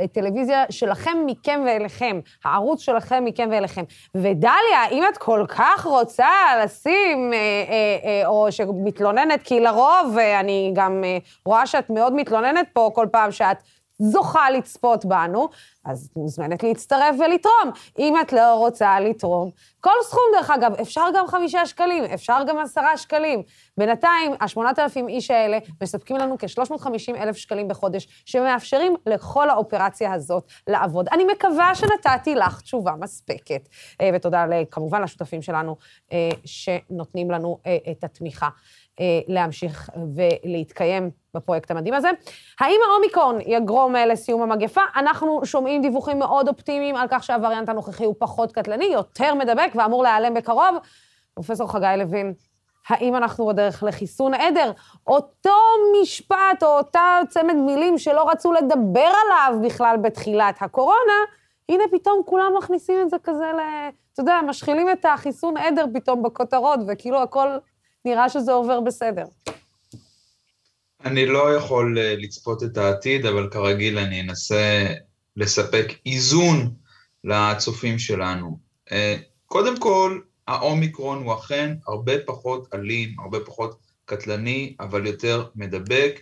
Speaker 1: הטלוויזיה שלכם, מכם ואליכם, הערוץ שלכם, מכם ואליכם. ודליה, אם את כל כך רוצה לשים, אה, אה, אה, או שמתלוננת, כי לרוב, אה, אני גם אה, רואה שאת מאוד מתלוננת פה כל פעם שאת זוכה לצפות בנו, אז את מוזמנת להצטרף ולתרום. אם את לא רוצה לתרום, כל סכום, דרך אגב, אפשר גם חמישה שקלים, אפשר גם עשרה שקלים. בינתיים, השמונת אלפים איש האלה מספקים לנו כ-350 אלף שקלים בחודש, שמאפשרים לכל האופרציה הזאת לעבוד. אני מקווה שנתתי לך תשובה מספקת. אה, ותודה כמובן לשותפים שלנו אה, שנותנים לנו אה, את התמיכה. אה, להמשיך ולהתקיים בפרויקט המדהים הזה. האם האומיקרון יגרום אה, לסיום המגפה? אנחנו שומעים דיווחים מאוד אופטימיים על כך שהווריאנט הנוכחי הוא פחות קטלני, יותר מדבק ואמור להיעלם בקרוב. פרופסור חגי לוין, האם אנחנו בדרך לחיסון עדר? אותו משפט או אותה צמד מילים שלא רצו לדבר עליו בכלל בתחילת הקורונה, הנה פתאום כולם מכניסים את זה כזה ל... אתה יודע, משחילים את החיסון עדר פתאום בכותרות, וכאילו הכל נראה שזה עובר בסדר.
Speaker 6: אני לא יכול אה, לצפות את העתיד, אבל כרגיל אני אנסה לספק איזון לצופים שלנו. אה, קודם כל, האומיקרון הוא אכן הרבה פחות אלים, הרבה פחות קטלני, אבל יותר מדבק.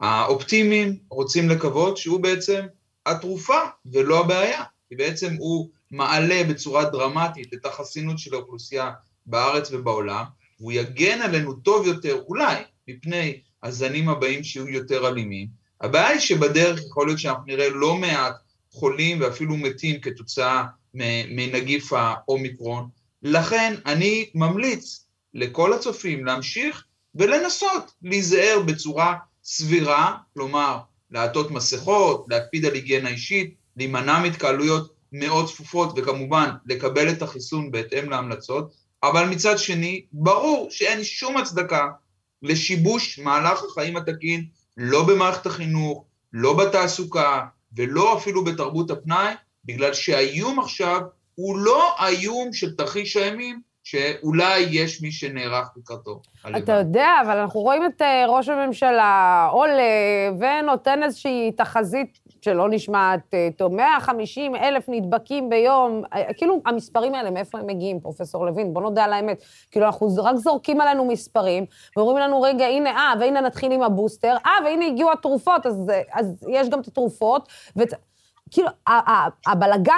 Speaker 6: האופטימיים רוצים לקוות שהוא בעצם התרופה ולא הבעיה, כי בעצם הוא מעלה בצורה דרמטית את החסינות של האוכלוסייה בארץ ובעולם, והוא יגן עלינו טוב יותר, אולי, מפני הזנים הבאים שיהיו יותר אלימים. הבעיה היא שבדרך יכול להיות שאנחנו נראה לא מעט חולים ואפילו מתים כתוצאה מנגיף האומיקרון. לכן אני ממליץ לכל הצופים להמשיך ולנסות להיזהר בצורה סבירה, כלומר לעטות מסכות, להקפיד על היגיינה אישית, להימנע מהתקהלויות מאוד צפופות וכמובן לקבל את החיסון בהתאם להמלצות, אבל מצד שני, ברור שאין שום הצדקה לשיבוש מהלך החיים התקין, לא במערכת החינוך, לא בתעסוקה, ולא אפילו בתרבות הפנאי, בגלל שהאיום עכשיו הוא לא האיום של תרחיש הימים, שאולי יש מי שנערך לקראתו.
Speaker 1: אתה יודע, אבל אנחנו רואים את אה, ראש הממשלה עולה ונותן איזושהי תחזית שלא נשמעת אה, טוב, 150 אלף נדבקים ביום, אה, כאילו, המספרים האלה, מאיפה הם מגיעים, פרופסור לוין? בוא נודה על האמת. כאילו, אנחנו רק זורקים עלינו מספרים, ואומרים לנו, רגע, הנה, אה, והנה נתחיל עם הבוסטר, אה, והנה הגיעו התרופות, אז, אז יש גם את התרופות, וכאילו, הבלגן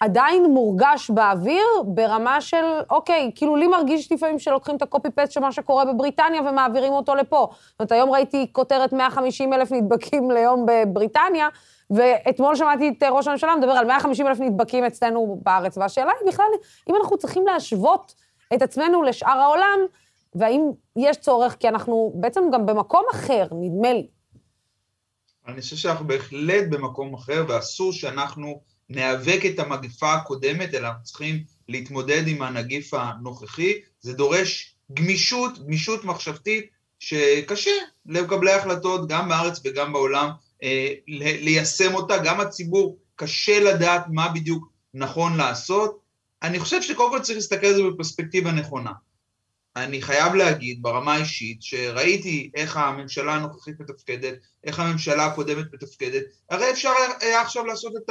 Speaker 1: עדיין מורגש באוויר ברמה של, אוקיי, כאילו לי מרגיש לפעמים שלוקחים את הקופי-פסט של מה שקורה בבריטניה ומעבירים אותו לפה. זאת אומרת, היום ראיתי כותרת 150 אלף נדבקים ליום בבריטניה, ואתמול שמעתי את ראש הממשלה מדבר על 150 אלף נדבקים אצלנו בארץ, והשאלה היא בכלל, אם אנחנו צריכים להשוות את עצמנו לשאר העולם, והאם יש צורך, כי אנחנו בעצם גם במקום אחר, נדמה לי.
Speaker 6: אני חושב שאנחנו בהחלט במקום אחר, ואסור שאנחנו ניאבק את המגפה הקודמת, אלא אנחנו צריכים להתמודד עם הנגיף הנוכחי. זה דורש גמישות, גמישות מחשבתית, שקשה למקבלי החלטות, גם בארץ וגם בעולם, אה, ליישם אותה, גם הציבור קשה לדעת מה בדיוק נכון לעשות. אני חושב שקודם כל צריך להסתכל על זה בפרספקטיבה נכונה. אני חייב להגיד ברמה האישית שראיתי איך הממשלה הנוכחית מתפקדת, איך הממשלה הקודמת מתפקדת, הרי אפשר היה עכשיו לעשות את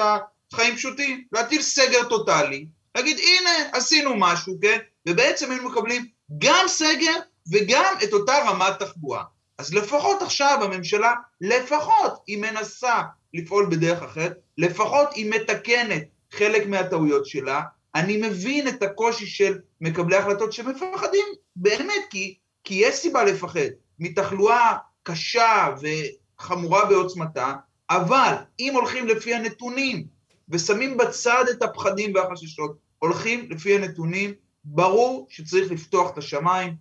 Speaker 6: החיים פשוטים, להטיל סגר טוטאלי, להגיד הנה עשינו משהו, כן? ובעצם היינו מקבלים גם סגר וגם את אותה רמת תחבורה. אז לפחות עכשיו הממשלה, לפחות היא מנסה לפעול בדרך אחרת, לפחות היא מתקנת חלק מהטעויות שלה. אני מבין את הקושי של מקבלי החלטות שמפחדים באמת, כי, כי יש סיבה לפחד מתחלואה קשה וחמורה בעוצמתה, אבל אם הולכים לפי הנתונים ושמים בצד את הפחדים והחששות, הולכים לפי הנתונים, ברור שצריך לפתוח את השמיים,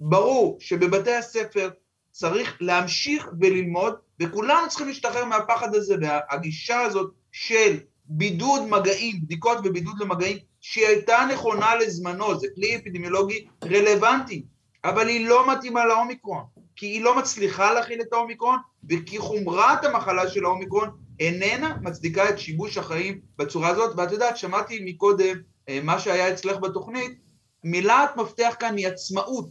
Speaker 6: ברור שבבתי הספר צריך להמשיך וללמוד, וכולנו צריכים להשתחרר מהפחד הזה, והגישה הזאת של בידוד מגעים, בדיקות ובידוד למגעים, שהיא הייתה נכונה לזמנו, זה כלי אפידמיולוגי רלוונטי, אבל היא לא מתאימה לאומיקרון, כי היא לא מצליחה להכיל את האומיקרון, וכי חומרת המחלה של האומיקרון איננה מצדיקה את שיבוש החיים בצורה הזאת, ואת יודעת, שמעתי מקודם אה, מה שהיה אצלך בתוכנית, מילת מפתח כאן היא עצמאות.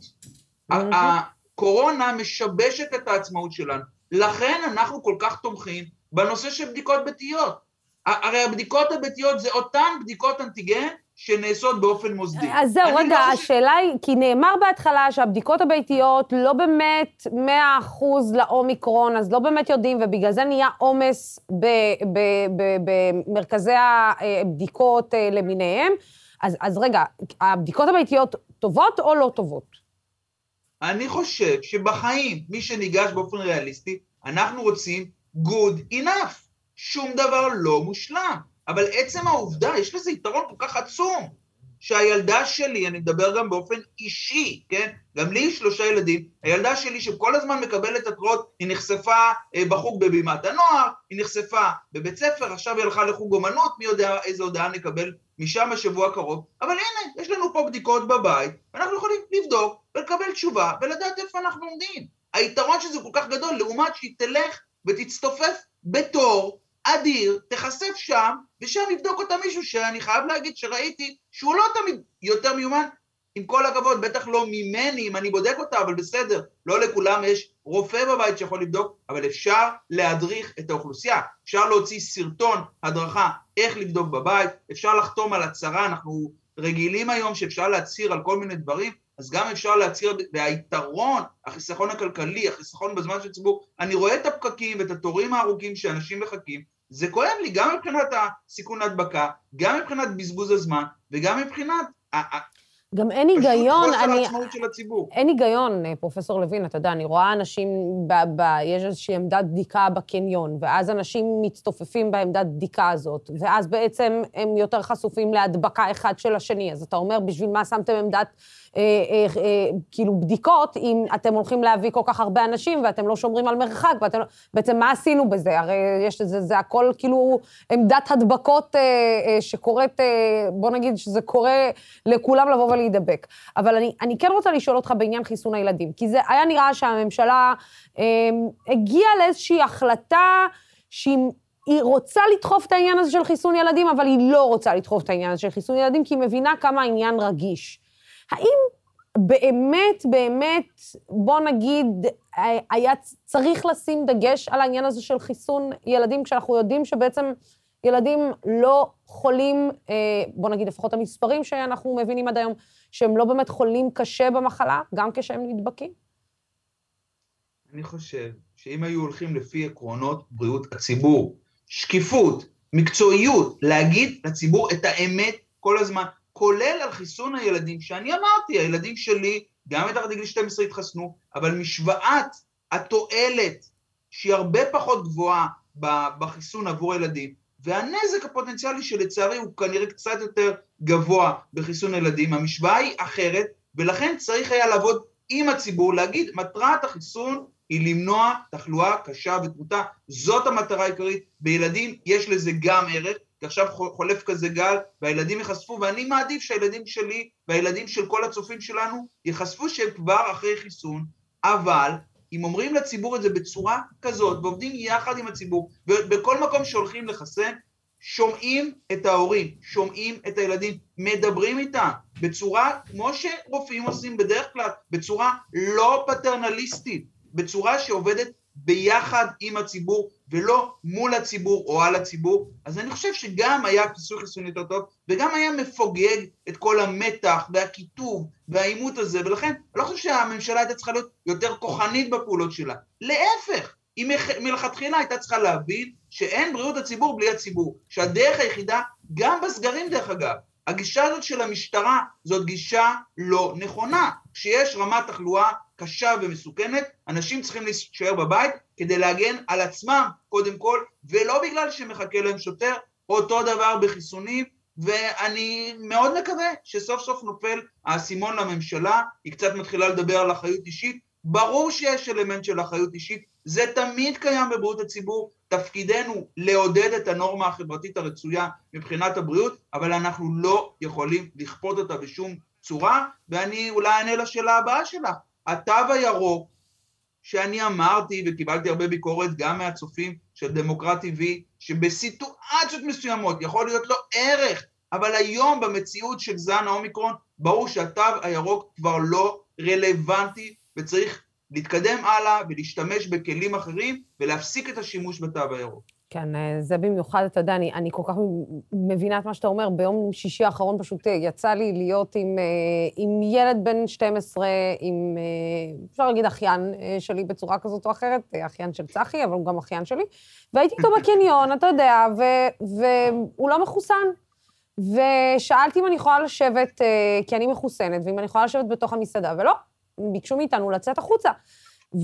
Speaker 6: הקורונה משבשת את העצמאות שלנו. לכן אנחנו כל כך תומכים בנושא של בדיקות ביתיות. הרי הבדיקות הביתיות זה אותן בדיקות אנטיגן שנעשות באופן מוסדי.
Speaker 1: אז זהו, רגע,
Speaker 6: לא
Speaker 1: השאלה היא, כי נאמר בהתחלה שהבדיקות הביתיות לא באמת 100% לאומיקרון, אז לא באמת יודעים, ובגלל זה נהיה עומס ב- ב- ב- במרכזי הבדיקות אה, למיניהם. אז, אז רגע, הבדיקות הביתיות טובות או לא טובות?
Speaker 6: אני חושב שבחיים, מי שניגש באופן ריאליסטי, אנחנו רוצים good enough. שום דבר לא מושלם. אבל עצם העובדה, יש לזה יתרון כל כך עצום, שהילדה שלי, אני מדבר גם באופן אישי, כן? גם לי יש שלושה ילדים, הילדה שלי שכל הזמן מקבלת התראות, היא נחשפה אה, בחוג בבימת הנוער, היא נחשפה בבית ספר, עכשיו היא הלכה לחוג אומנות, מי יודע איזה הודעה נקבל משם בשבוע הקרוב, אבל הנה, יש לנו פה בדיקות בבית, ואנחנו יכולים לבדוק ולקבל תשובה ולדעת איפה אנחנו עומדים. היתרון שזה כל כך גדול, לעומת שהיא תלך ותצטופף בתור אדיר, תיחשף שם, ושם יבדוק אותה מישהו שאני חייב להגיד שראיתי שהוא לא תמיד יותר מיומן, עם כל הכבוד, בטח לא ממני, אם אני בודק אותה, אבל בסדר, לא לכולם יש רופא בבית שיכול לבדוק, אבל אפשר להדריך את האוכלוסייה, אפשר להוציא סרטון הדרכה איך לבדוק בבית, אפשר לחתום על הצהרה, אנחנו רגילים היום שאפשר להצהיר על כל מיני דברים, אז גם אפשר להצהיר, והיתרון, החיסכון הכלכלי, החיסכון בזמן של הציבור, אני רואה את הפקקים ואת התורים הארוכים שאנשים מחכים, זה כואב לי גם מבחינת הסיכון ההדבקה, גם מבחינת בזבוז הזמן, וגם מבחינת
Speaker 1: גם אין
Speaker 6: פשוט
Speaker 1: היגיון, אני...
Speaker 6: העצמאות של הציבור.
Speaker 1: אין היגיון, אה, פרופסור לוין, אתה יודע, אני רואה אנשים, ב, ב, יש איזושהי עמדת בדיקה בקניון, ואז אנשים מצטופפים בעמדת בדיקה הזאת, ואז בעצם הם יותר חשופים להדבקה אחד של השני. אז אתה אומר, בשביל מה שמתם עמדת, אה, אה, אה, כאילו, בדיקות, אם אתם הולכים להביא כל כך הרבה אנשים ואתם לא שומרים על מרחק, ואתם לא... בעצם מה עשינו בזה? הרי יש לזה, זה הכל כאילו עמדת הדבקות אה, אה, שקורית, אה, בוא נגיד שזה קורה לכולם לבוא ולהידבק. אבל אני, אני כן רוצה לשאול אותך בעניין חיסון הילדים, כי זה היה נראה שהממשלה אה, הגיעה לאיזושהי החלטה שהיא... היא רוצה לדחוף את העניין הזה של חיסון ילדים, אבל היא לא רוצה לדחוף את העניין הזה של חיסון ילדים, כי היא מבינה כמה העניין רגיש. האם באמת, באמת, בוא נגיד, היה צריך לשים דגש על העניין הזה של חיסון ילדים, כשאנחנו יודעים שבעצם ילדים לא חולים, אה, בוא נגיד, לפחות המספרים שאנחנו מבינים עד היום, שהם לא באמת חולים קשה במחלה, גם כשהם נדבקים?
Speaker 6: אני חושב שאם היו הולכים לפי עקרונות בריאות הציבור, שקיפות, מקצועיות, להגיד לציבור את האמת כל הזמן, כולל על חיסון הילדים, שאני אמרתי, הילדים שלי, גם מתחת לגיל 12 התחסנו, אבל משוואת התועלת, שהיא הרבה פחות גבוהה בחיסון עבור הילדים, והנזק הפוטנציאלי שלצערי הוא כנראה קצת יותר גבוה בחיסון ילדים, המשוואה היא אחרת, ולכן צריך היה לעבוד עם הציבור, להגיד, מטרת החיסון היא למנוע תחלואה קשה ותמותה, זאת המטרה העיקרית, בילדים יש לזה גם ערך, כי עכשיו חולף כזה גל, והילדים ייחשפו, ואני מעדיף שהילדים שלי והילדים של כל הצופים שלנו ייחשפו שהם כבר אחרי חיסון, אבל אם אומרים לציבור את זה בצורה כזאת, ועובדים יחד עם הציבור, ובכל מקום שהולכים לחסן, שומעים את ההורים, שומעים את הילדים, מדברים איתם בצורה, כמו שרופאים עושים בדרך כלל, בצורה לא פטרנליסטית, בצורה שעובדת ביחד עם הציבור, ולא מול הציבור או על הציבור, אז אני חושב שגם היה כיסוי חיסון יותר טוב, וגם היה מפוגג את כל המתח והקיטוב והעימות הזה, ולכן אני לא חושב שהממשלה הייתה צריכה להיות יותר כוחנית בפעולות שלה. להפך, היא מלכתחילה הייתה צריכה להבין שאין בריאות הציבור בלי הציבור, שהדרך היחידה, גם בסגרים דרך אגב, הגישה הזאת של המשטרה זאת גישה לא נכונה. כשיש רמת תחלואה קשה ומסוכנת, אנשים צריכים להישאר בבית כדי להגן על עצמם קודם כל, ולא בגלל שמחכה להם שוטר, אותו דבר בחיסונים, ואני מאוד מקווה שסוף סוף נופל האסימון לממשלה, היא קצת מתחילה לדבר על אחריות אישית, ברור שיש אלמנט של אחריות אישית, זה תמיד קיים בבריאות הציבור, תפקידנו לעודד את הנורמה החברתית הרצויה מבחינת הבריאות, אבל אנחנו לא יכולים לכפות אותה בשום צורה, ואני אולי אענה לשאלה הבאה שלך. התו הירוק, שאני אמרתי וקיבלתי הרבה ביקורת גם מהצופים של דמוקרט TV, שבסיטואציות מסוימות יכול להיות לו ערך, אבל היום במציאות של זן האומיקרון, ברור שהתו הירוק כבר לא רלוונטי וצריך להתקדם הלאה ולהשתמש בכלים אחרים ולהפסיק את השימוש בתו הירוק.
Speaker 1: כן, אה, זה במיוחד, אתה יודע, אני, אני כל כך מבינה את מה שאתה אומר. ביום שישי האחרון פשוט אה, יצא לי להיות עם, אה, עם ילד בן 12, עם, אפשר להגיד, אחיין שלי בצורה כזאת או אחרת, אחיין של צחי, אבל הוא גם אחיין שלי. והייתי איתו בקניון, אתה יודע, ו, והוא לא מחוסן. ושאלתי אם אני יכולה לשבת, כי אני מחוסנת, ואם אני יכולה לשבת בתוך המסעדה, ולא, ביקשו מאיתנו לצאת החוצה.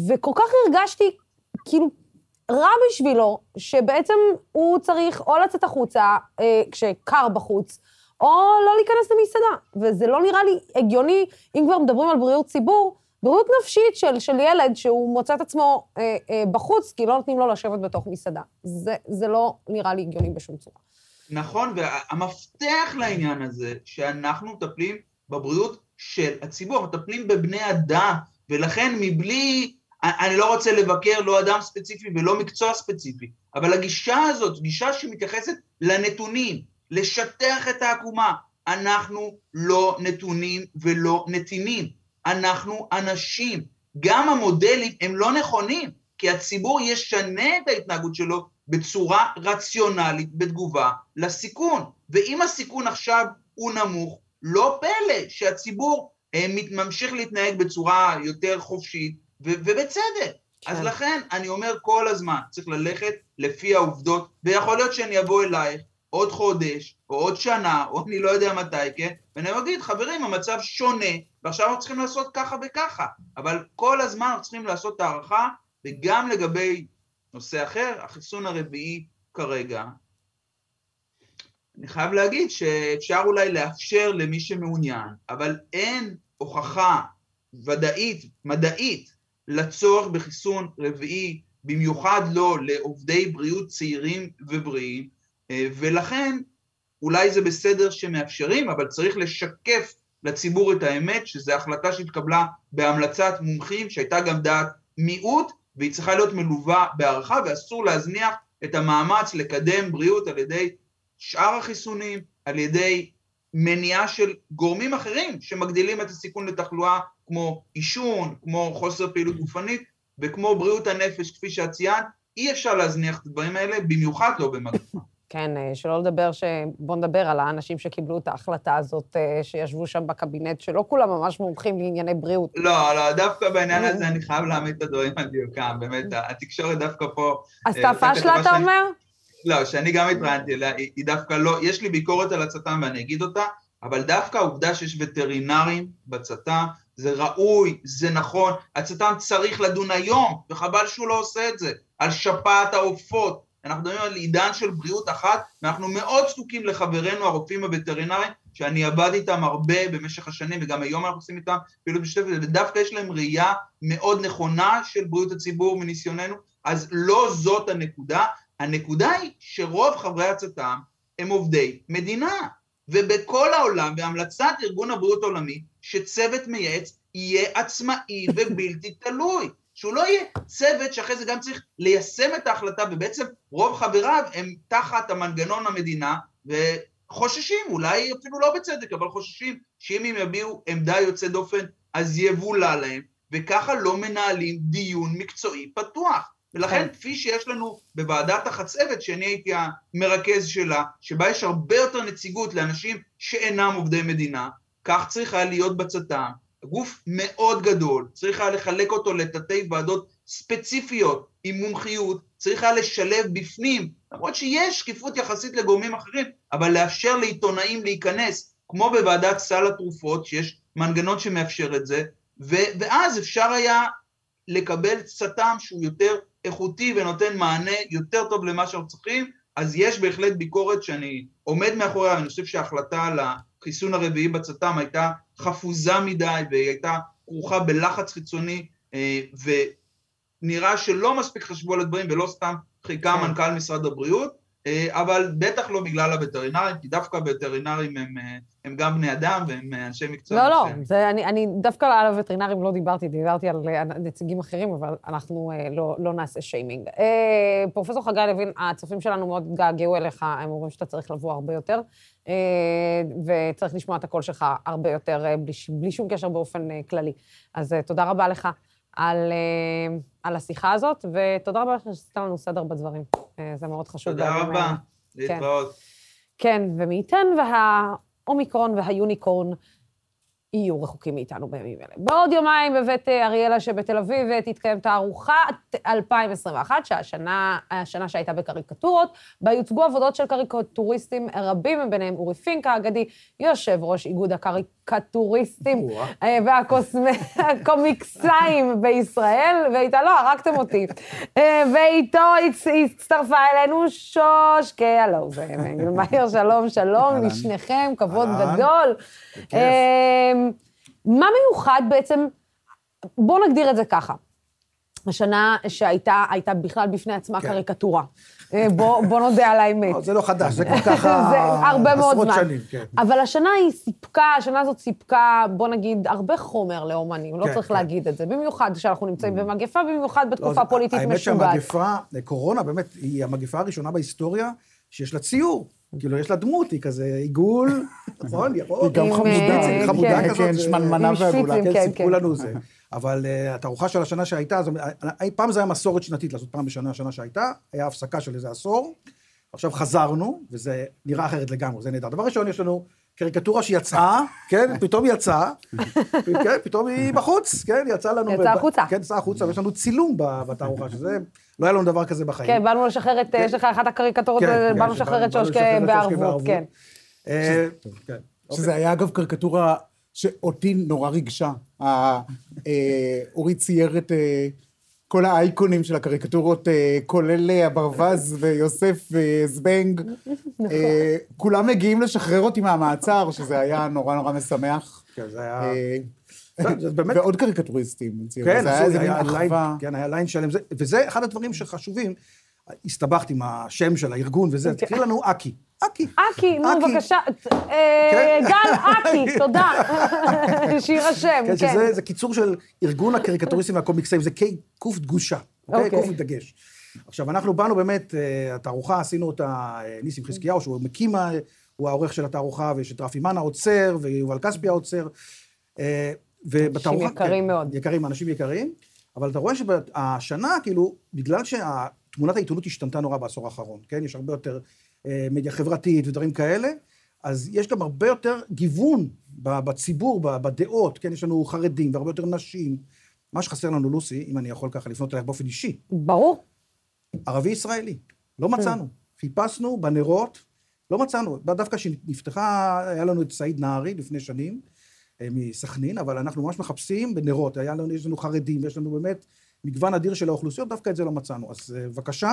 Speaker 1: וכל כך הרגשתי, כאילו, רע בשבילו, שבעצם הוא צריך או לצאת החוצה אה, כשקר בחוץ, או לא להיכנס למסעדה. וזה לא נראה לי הגיוני, אם כבר מדברים על בריאות ציבור, בריאות נפשית של, של ילד שהוא מוצא את עצמו אה, אה, בחוץ, כי לא נותנים לו לשבת בתוך מסעדה. זה, זה לא נראה לי הגיוני בשום צורה.
Speaker 6: נכון, והמפתח לעניין הזה, שאנחנו מטפלים בבריאות של הציבור, מטפלים בבני אדם, ולכן מבלי אני לא רוצה לבקר לא אדם ספציפי ולא מקצוע ספציפי, אבל הגישה הזאת, גישה שמתייחסת לנתונים, לשטח את העקומה, אנחנו לא נתונים ולא נתינים, אנחנו אנשים. גם המודלים הם לא נכונים, כי הציבור ישנה את ההתנהגות שלו בצורה רציונלית בתגובה לסיכון. ואם הסיכון עכשיו הוא נמוך, לא פלא שהציבור אה, ממשיך להתנהג בצורה יותר חופשית, ובצדק. כן. אז לכן אני אומר כל הזמן, צריך ללכת לפי העובדות, ויכול להיות שאני אבוא אלייך עוד חודש, או עוד שנה, או אני לא יודע מתי, כן? ואני אגיד, חברים, המצב שונה, ועכשיו אנחנו צריכים לעשות ככה וככה. אבל כל הזמן אנחנו צריכים לעשות הערכה, וגם לגבי נושא אחר, החיסון הרביעי כרגע, אני חייב להגיד שאפשר אולי לאפשר למי שמעוניין, אבל אין הוכחה ודאית, מדעית, לצורך בחיסון רביעי, במיוחד לא לעובדי בריאות צעירים ובריאים, אה, ולכן אולי זה בסדר שמאפשרים, אבל צריך לשקף לציבור את האמת, שזו החלטה שהתקבלה בהמלצת מומחים, שהייתה גם דעת מיעוט, והיא צריכה להיות מלווה בהערכה, ואסור להזניח את המאמץ לקדם בריאות על ידי שאר החיסונים, על ידי מניעה של גורמים אחרים שמגדילים את הסיכון לתחלואה כמו עישון, כמו חוסר פעילות גופנית וכמו בריאות הנפש, כפי שאת ציינת, אי אפשר להזניח את הדברים האלה, במיוחד לא במגפה.
Speaker 1: כן, אה, שלא לדבר ש... בואו נדבר על האנשים שקיבלו את ההחלטה הזאת, אה, שישבו שם בקבינט, שלא כולם ממש מומחים לענייני בריאות.
Speaker 6: לא, לא, דווקא בעניין הזה אני חייב להעמיד את הדברים על דיוקם, באמת, התקשורת דווקא פה...
Speaker 1: עשתה פשלה, אתה אומר?
Speaker 6: לא, שאני גם התראיינתי אליה, היא דווקא לא, יש לי ביקורת על הצט"ם ואני אגיד אותה, אבל דווקא העובדה שיש וטרינרים בצט"ם, זה ראוי, זה נכון, הצט"ם צריך לדון היום, וחבל שהוא לא עושה את זה, על שפעת העופות. אנחנו מדברים על עידן של בריאות אחת, ואנחנו מאוד זקוקים לחברינו הרופאים הווטרינרים, שאני עבד איתם הרבה במשך השנים, וגם היום אנחנו עושים איתם פעילות משותפת, ודווקא יש להם ראייה מאוד נכונה של בריאות הציבור מניסיוננו, אז לא זאת הנקודה, הנקודה היא שרוב חברי הצט"ם הם עובדי מדינה, ובכל העולם, בהמלצת ארגון הבריאות העולמי, שצוות מייעץ יהיה עצמאי ובלתי תלוי. שהוא לא יהיה צוות שאחרי זה גם צריך ליישם את ההחלטה, ובעצם רוב חבריו הם תחת המנגנון המדינה, וחוששים, אולי אפילו לא בצדק, אבל חוששים שאם הם יביעו עמדה יוצאת דופן, אז יבולע להם, וככה לא מנהלים דיון מקצועי פתוח. ולכן, כן. כפי שיש לנו בוועדת החצבת, שאני הייתי המרכז שלה, שבה יש הרבה יותר נציגות לאנשים שאינם עובדי מדינה, כך צריכה להיות בצט"ם. גוף מאוד גדול, צריך היה לחלק אותו לתתי ועדות ספציפיות עם מומחיות, צריך היה לשלב בפנים, למרות שיש שקיפות יחסית לגורמים אחרים, אבל לאפשר לעיתונאים להיכנס, כמו בוועדת סל התרופות, שיש מנגנון שמאפשר את זה, ו- ואז אפשר היה לקבל צט"ם שהוא יותר איכותי ונותן מענה יותר טוב למה שאנחנו צריכים, אז יש בהחלט ביקורת שאני עומד מאחוריה, אני חושב שההחלטה על החיסון הרביעי בצט"ם הייתה חפוזה מדי והיא הייתה כרוכה בלחץ חיצוני אה, ונראה שלא מספיק חשבו על הדברים ולא סתם חיכה כן. מנכ"ל משרד הבריאות אבל בטח לא בגלל הווטרינרים, כי דווקא הווטרינרים הם, אה, הם גם בני אדם והם אה, אנשי מקצוע.
Speaker 1: לא, לא, זה, אני, אני דווקא על הווטרינרים לא דיברתי, דיברתי על נציגים אחרים, אבל אנחנו לא, לא נעשה שיימינג. פרופסור חגי לוין, הצופים שלנו מאוד התגעגעו אליך, הם אומרים שאתה צריך לבוא הרבה יותר, וצריך לשמוע את הקול שלך הרבה יותר, בלי, בלי שום קשר באופן כללי. אז תודה רבה לך על, על השיחה הזאת, ותודה רבה לך שעשית לנו סדר בדברים. אה, זה מאוד חשוב.
Speaker 6: תודה רבה. להתראות.
Speaker 1: כן, ומי ייתן והאומיקרון והיוניקורן יהיו רחוקים מאיתנו בימים אלה. בעוד יומיים בבית אה, אריאלה שבתל אביב אה, תתקיים תערוכת 2021, שהשנה השנה שהייתה בקריקטורות, בה יוצגו עבודות של קריקטוריסטים רבים, ביניהם אורי פינק האגדי, יושב ראש איגוד הקריקטוריסטים אה, והקומיקסאים בישראל, ואיתה, לא, הרגתם אותי. אה, ואיתו הצ- הצטרפה אלינו שושקה, הלו, זה מאיר, שלום, שלום. לשניכם, כבוד. גדול. אה, מה מיוחד בעצם, בואו נגדיר את זה ככה. השנה שהייתה, הייתה בכלל בפני עצמה
Speaker 7: כן.
Speaker 1: קריקטורה. אה, בוא, נודה על האמת.
Speaker 7: לא, זה לא חדש, זה כבר ככה עשרות. שנים, כן.
Speaker 1: אבל השנה היא סיפקה, השנה הזאת סיפקה, בוא נגיד, הרבה חומר לאומנים, לא
Speaker 7: כן,
Speaker 1: צריך
Speaker 7: כן.
Speaker 1: להגיד את זה. במיוחד כשאנחנו נמצאים במגפה, במיוחד
Speaker 7: לא,
Speaker 1: בתקופה
Speaker 7: זה-
Speaker 1: פוליטית
Speaker 7: האמת
Speaker 1: משוגעת.
Speaker 7: שהמגפה, קורונה באמת, היא המגפה הראשונה בהיסטוריה שיש לה ציור. כאילו, יש לה דמות, היא כזה עיגול, נכון? ירוק.
Speaker 5: היא גם חמודה.
Speaker 1: אה,
Speaker 7: היא חמודה
Speaker 1: כן.
Speaker 7: כזאת.
Speaker 5: כן,
Speaker 7: זה-
Speaker 5: שמנמנה ועגולה.
Speaker 7: כן,
Speaker 1: כן,
Speaker 7: סיפרו. לנו זה. אבל uh, התערוכה של השנה שהייתה, אה, פעם זה היה מסורת שנתית לעשות פעם בשנה, השנה שהייתה, היה הפסקה של איזה עשור, עכשיו חזרנו, וזה נראה אחרת לגמרי, זה נהדר. דבר ראשון, יש לנו קריקטורה שיצאה, כן, פתאום יצאה, כן, פתאום היא בחוץ, כן, יצאה לנו...
Speaker 1: יצאה החוצה.
Speaker 7: כן, יצאה החוצה, ויש לנו צילום בתערוכה, שזה, לא היה לנו דבר כזה בחיים.
Speaker 1: כן, באנו לשחרר את, יש לך אחת הקריקטורות,
Speaker 7: כן,
Speaker 1: אה,
Speaker 7: כן,
Speaker 1: באנו לשחרר את שושקה בערבות. כן.
Speaker 7: כן.
Speaker 5: שזה היה אגב קריקטורה שאותי נורא ריגשה. אה, אורי צייר את אה, כל האייקונים של הקריקטורות, כולל הברווז ויוסף וזבנג. אה, כולם מגיעים לשחרר אותי מהמעצר, שזה היה נורא נורא משמח.
Speaker 7: כן, זה היה... באמת
Speaker 5: ועוד קריקטוריסטים.
Speaker 7: כן,
Speaker 5: זה היה איזה מין
Speaker 7: ליין,
Speaker 5: אחווה.
Speaker 7: כן, היה ליין שלם, זה- וזה אחד הדברים שחשובים. הסתבכת עם השם של הארגון וזה,
Speaker 1: כן.
Speaker 7: תקראי לנו אקי. אקי.
Speaker 1: אקי, נו. בבקשה, אה,
Speaker 7: כן.
Speaker 1: גל אקי, תודה. שיירשם,
Speaker 7: כן,
Speaker 1: כן.
Speaker 7: שזה זה קיצור של ארגון הקריקטוריסטים והקומיקסאים, זה קוף דגושה, אוקיי?
Speaker 1: אוקיי.
Speaker 7: קוף מדגש. עכשיו, אנחנו באנו באמת, אה, התערוכה, עשינו אותה, אה, ניסים חזקיהו, שהוא מקים, הוא העורך של התערוכה, ויש את רפי מנה עוצר, ויובל כספי העוצר. ובתערוכה...
Speaker 1: יקרים
Speaker 7: כן,
Speaker 1: מאוד.
Speaker 7: יקרים, אנשים יקרים. אבל אתה רואה שהשנה, כאילו, בגלל שתמונת העיתונות השתנתה נורא בעשור האחרון, כן? יש הרבה יותר אה, מדיה חברתית ודברים כאלה, אז יש גם הרבה יותר גיוון בציבור, בדעות, כן? יש לנו חרדים והרבה יותר נשים. מה שחסר לנו, לוסי, אם אני יכול ככה לפנות אלייך באופן אישי,
Speaker 1: ברור.
Speaker 7: ערבי-ישראלי. לא מצאנו. חיפשנו בנרות, לא מצאנו. דווקא כשנפתחה, היה לנו את סעיד נהרי לפני שנים, מסכנין, אבל אנחנו ממש מחפשים בנרות. היה לנו, יש לנו חרדים, יש לנו באמת מגוון אדיר של האוכלוסיות, דווקא את זה לא מצאנו. אז אה, בבקשה,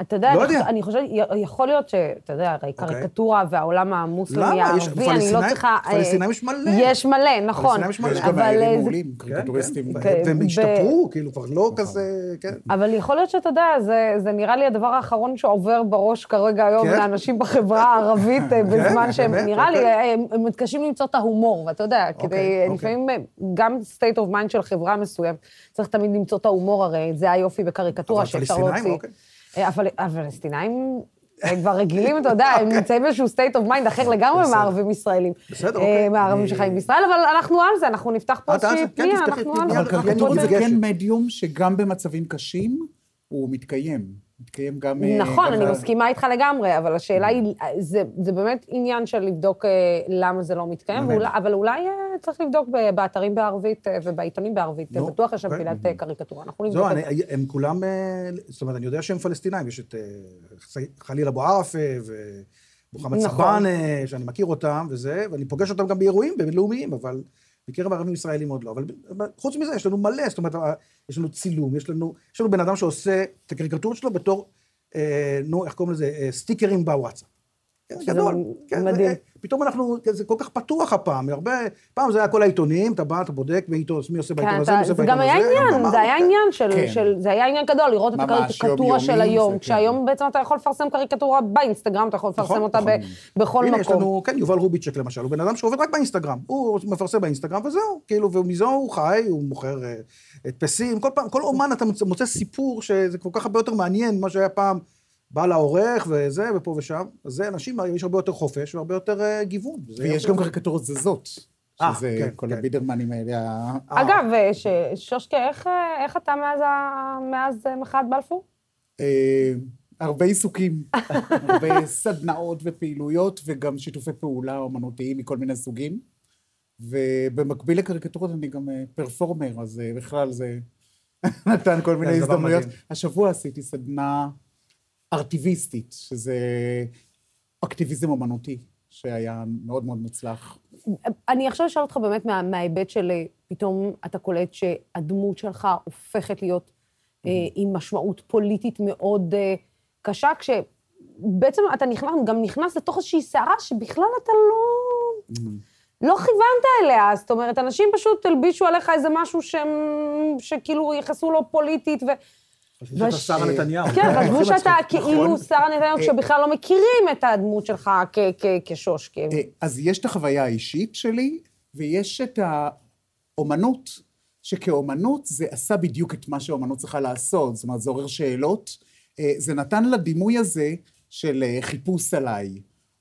Speaker 1: אתה יודע,
Speaker 7: לא
Speaker 1: אני
Speaker 7: יודע.
Speaker 1: אני חושבת, יכול להיות שאתה יודע, הרי
Speaker 7: אוקיי.
Speaker 1: קריקטורה והעולם המוסלמי הערבי, אני לא צריכה... אה,
Speaker 7: פלסטינאים יש מלא.
Speaker 1: יש מלא, נכון.
Speaker 7: פלסטינאים יש מלא.
Speaker 5: יש גם
Speaker 1: זה-
Speaker 5: מעולים, קריקטוריסטים.
Speaker 7: כן,
Speaker 1: כן,
Speaker 7: והם השתפרו, כאילו, כבר לא כזה, כן.
Speaker 1: אבל יכול להיות שאתה יודע, זה, זה נראה לי הדבר האחרון שעובר בראש כרגע היום
Speaker 7: כן.
Speaker 1: לאנשים בחברה הערבית, אה, בזמן שהם? נראה לי,
Speaker 7: אוקיי.
Speaker 1: הם, מתקשים למצוא את ההומור, ואתה יודע, כדי,
Speaker 7: אוקיי.
Speaker 1: לפעמים גם state of mind של חברה מסוימת, צריך תמיד למצוא את ההומור, הרי זה היופי בקריקטורה,
Speaker 7: אבל
Speaker 1: שאפשר
Speaker 7: פלסטינאים,
Speaker 1: להוציא.
Speaker 7: אוקיי.
Speaker 1: אה, אבל הפלסטינים... הם כבר רגילים, אתה יודע, הם נמצאים באיזשהו state of mind אחר לגמרי מהערבים ישראלים.
Speaker 7: בסדר,
Speaker 1: אה,
Speaker 7: אוקיי.
Speaker 1: מהערבים
Speaker 7: אה,
Speaker 1: שחיים בישראל, אבל אנחנו על זה, אנחנו נפתח פה
Speaker 7: על
Speaker 1: איזושהי
Speaker 7: זה? כן,
Speaker 1: פנייה, אנחנו. על זה.
Speaker 5: אבל
Speaker 7: אנחנו
Speaker 5: קריקטורות זה
Speaker 7: מתרגשת.
Speaker 5: כן מדיום שגם במצבים קשים הוא מתקיים. מתקיים גם... אה,
Speaker 1: נכון,
Speaker 5: גם
Speaker 1: אני
Speaker 5: ב-
Speaker 1: מסכימה איתך לגמרי, אבל השאלה היא, זה, זה באמת עניין של לבדוק אה, למה זה לא מתקיים. ואולי, אבל אולי אה, צריך לבדוק באתרים בערבית ובעיתונים בערבית.
Speaker 7: נו,
Speaker 1: בטוח יש שם
Speaker 7: אוקיי.
Speaker 1: פינת אה, קריקטורה, אנחנו נבדוק את
Speaker 7: אני,
Speaker 1: זה.
Speaker 7: הם כולם, זאת אומרת, אני יודע שהם פלסטינאים, יש את חליל אבו ערפה ומוחמד
Speaker 1: נכון.
Speaker 7: סבאן, אה, שאני מכיר אותם וזה, ואני פוגש אותם גם באירועים בינלאומיים, אבל בקרב ערבים ישראלים עוד לא. אבל חוץ מזה, יש לנו מלא, זאת אומרת, יש לנו צילום, יש לנו, יש לנו בן אדם שעושה את הקריקטורות שלו בתור, אה, נו, איך קוראים לזה, אה, סטיקרים בוואטסאפ. כן, גדול. כן,
Speaker 1: מדהים.
Speaker 7: זה- פתאום אנחנו, זה כל כך פתוח הפעם, הרבה, פעם זה היה כל העיתונים, אתה בא, אתה בודק מי עיתון- מי עושה בעיתון
Speaker 1: כן,
Speaker 7: הזה, מי עושה
Speaker 1: זה
Speaker 7: בעיתון
Speaker 1: גם
Speaker 7: הזה.
Speaker 1: היה עניין, זה היה
Speaker 7: כן.
Speaker 1: עניין של,
Speaker 5: כן.
Speaker 1: של, זה היה עניין גדול, לראות את הקריקטורה של היום,
Speaker 5: זה
Speaker 1: כשהיום בעצם אתה יכול לפרסם קריקטורה באינסטגרם, אתה יכול לפרסם
Speaker 7: נכון,
Speaker 1: אותה
Speaker 7: נכון.
Speaker 1: בכל
Speaker 7: הנה, יש
Speaker 1: מקום.
Speaker 7: לנו, כן, יובל רוביצ'ק למשל, הוא בן אדם שעובד רק באינסטגרם. הוא מפרסם באינסטגרם וזהו, כאילו, ומזו הוא חי, הוא מוכר אה, הדפסים. כל פעם, כל אומן אתה מוצא סיפור שזה כל כך הרבה יותר מעניין ממה שהיה פעם. בא לעורך וזה, ופה ושם. אז זה אנשים, יש הרבה יותר חופש והרבה יותר אה, גיוון.
Speaker 5: ויש. גם קריקטורות זזות.
Speaker 7: אה,
Speaker 5: שזה
Speaker 7: כן,
Speaker 5: כל
Speaker 7: כן.
Speaker 5: הבידרמנים האלה.
Speaker 7: אה.
Speaker 1: אגב, ש- שושקה, איך, איך אתה מאז, ה- מאז מחאת בלפור?
Speaker 5: אה,
Speaker 8: הרבה עיסוקים, הרבה סדנאות ופעילויות, וגם שיתופי פעולה אומנותיים מכל מיני סוגים. ובמקביל לקריקטורות אני גם פרפורמר, אז בכלל זה נתן כל מיני הזדמנויות. השבוע עשיתי סדנה ארטיביסטית, שזה אקטיביזם אומנותי, שהיה מאוד מאוד מוצלח.
Speaker 1: אני עכשיו אשאל אותך באמת מה- מההיבט של אה, פתאום אתה קולט שהדמות שלך הופכת להיות אה, עם משמעות פוליטית מאוד אה, קשה, כשבעצם אתה נכנס, גם נכנס לתוך איזושהי סערה שבכלל אתה לא... לא כיוונת אליה, זאת אומרת, אנשים פשוט הלבישו עליך איזה משהו שהם, שכאילו ייחסו לו פוליטית, ו...
Speaker 7: חשבו שאתה
Speaker 1: וש-
Speaker 7: שרה נתניהו.
Speaker 1: כן, חשבו שאתה
Speaker 7: מצחיק.
Speaker 1: כאילו
Speaker 8: נכון.
Speaker 1: שרה נתניהו, כשבכלל לא מכירים את הדמות שלך כ- כ- כשושקה.
Speaker 8: אה, אז יש את החוויה האישית שלי, ויש את האומנות, שכאומנות זה עשה בדיוק את מה שאומנות צריכה לעשות, זאת אומרת, זה עורר שאלות. אה, זה נתן לדימוי הזה של אה, חיפוש עליי,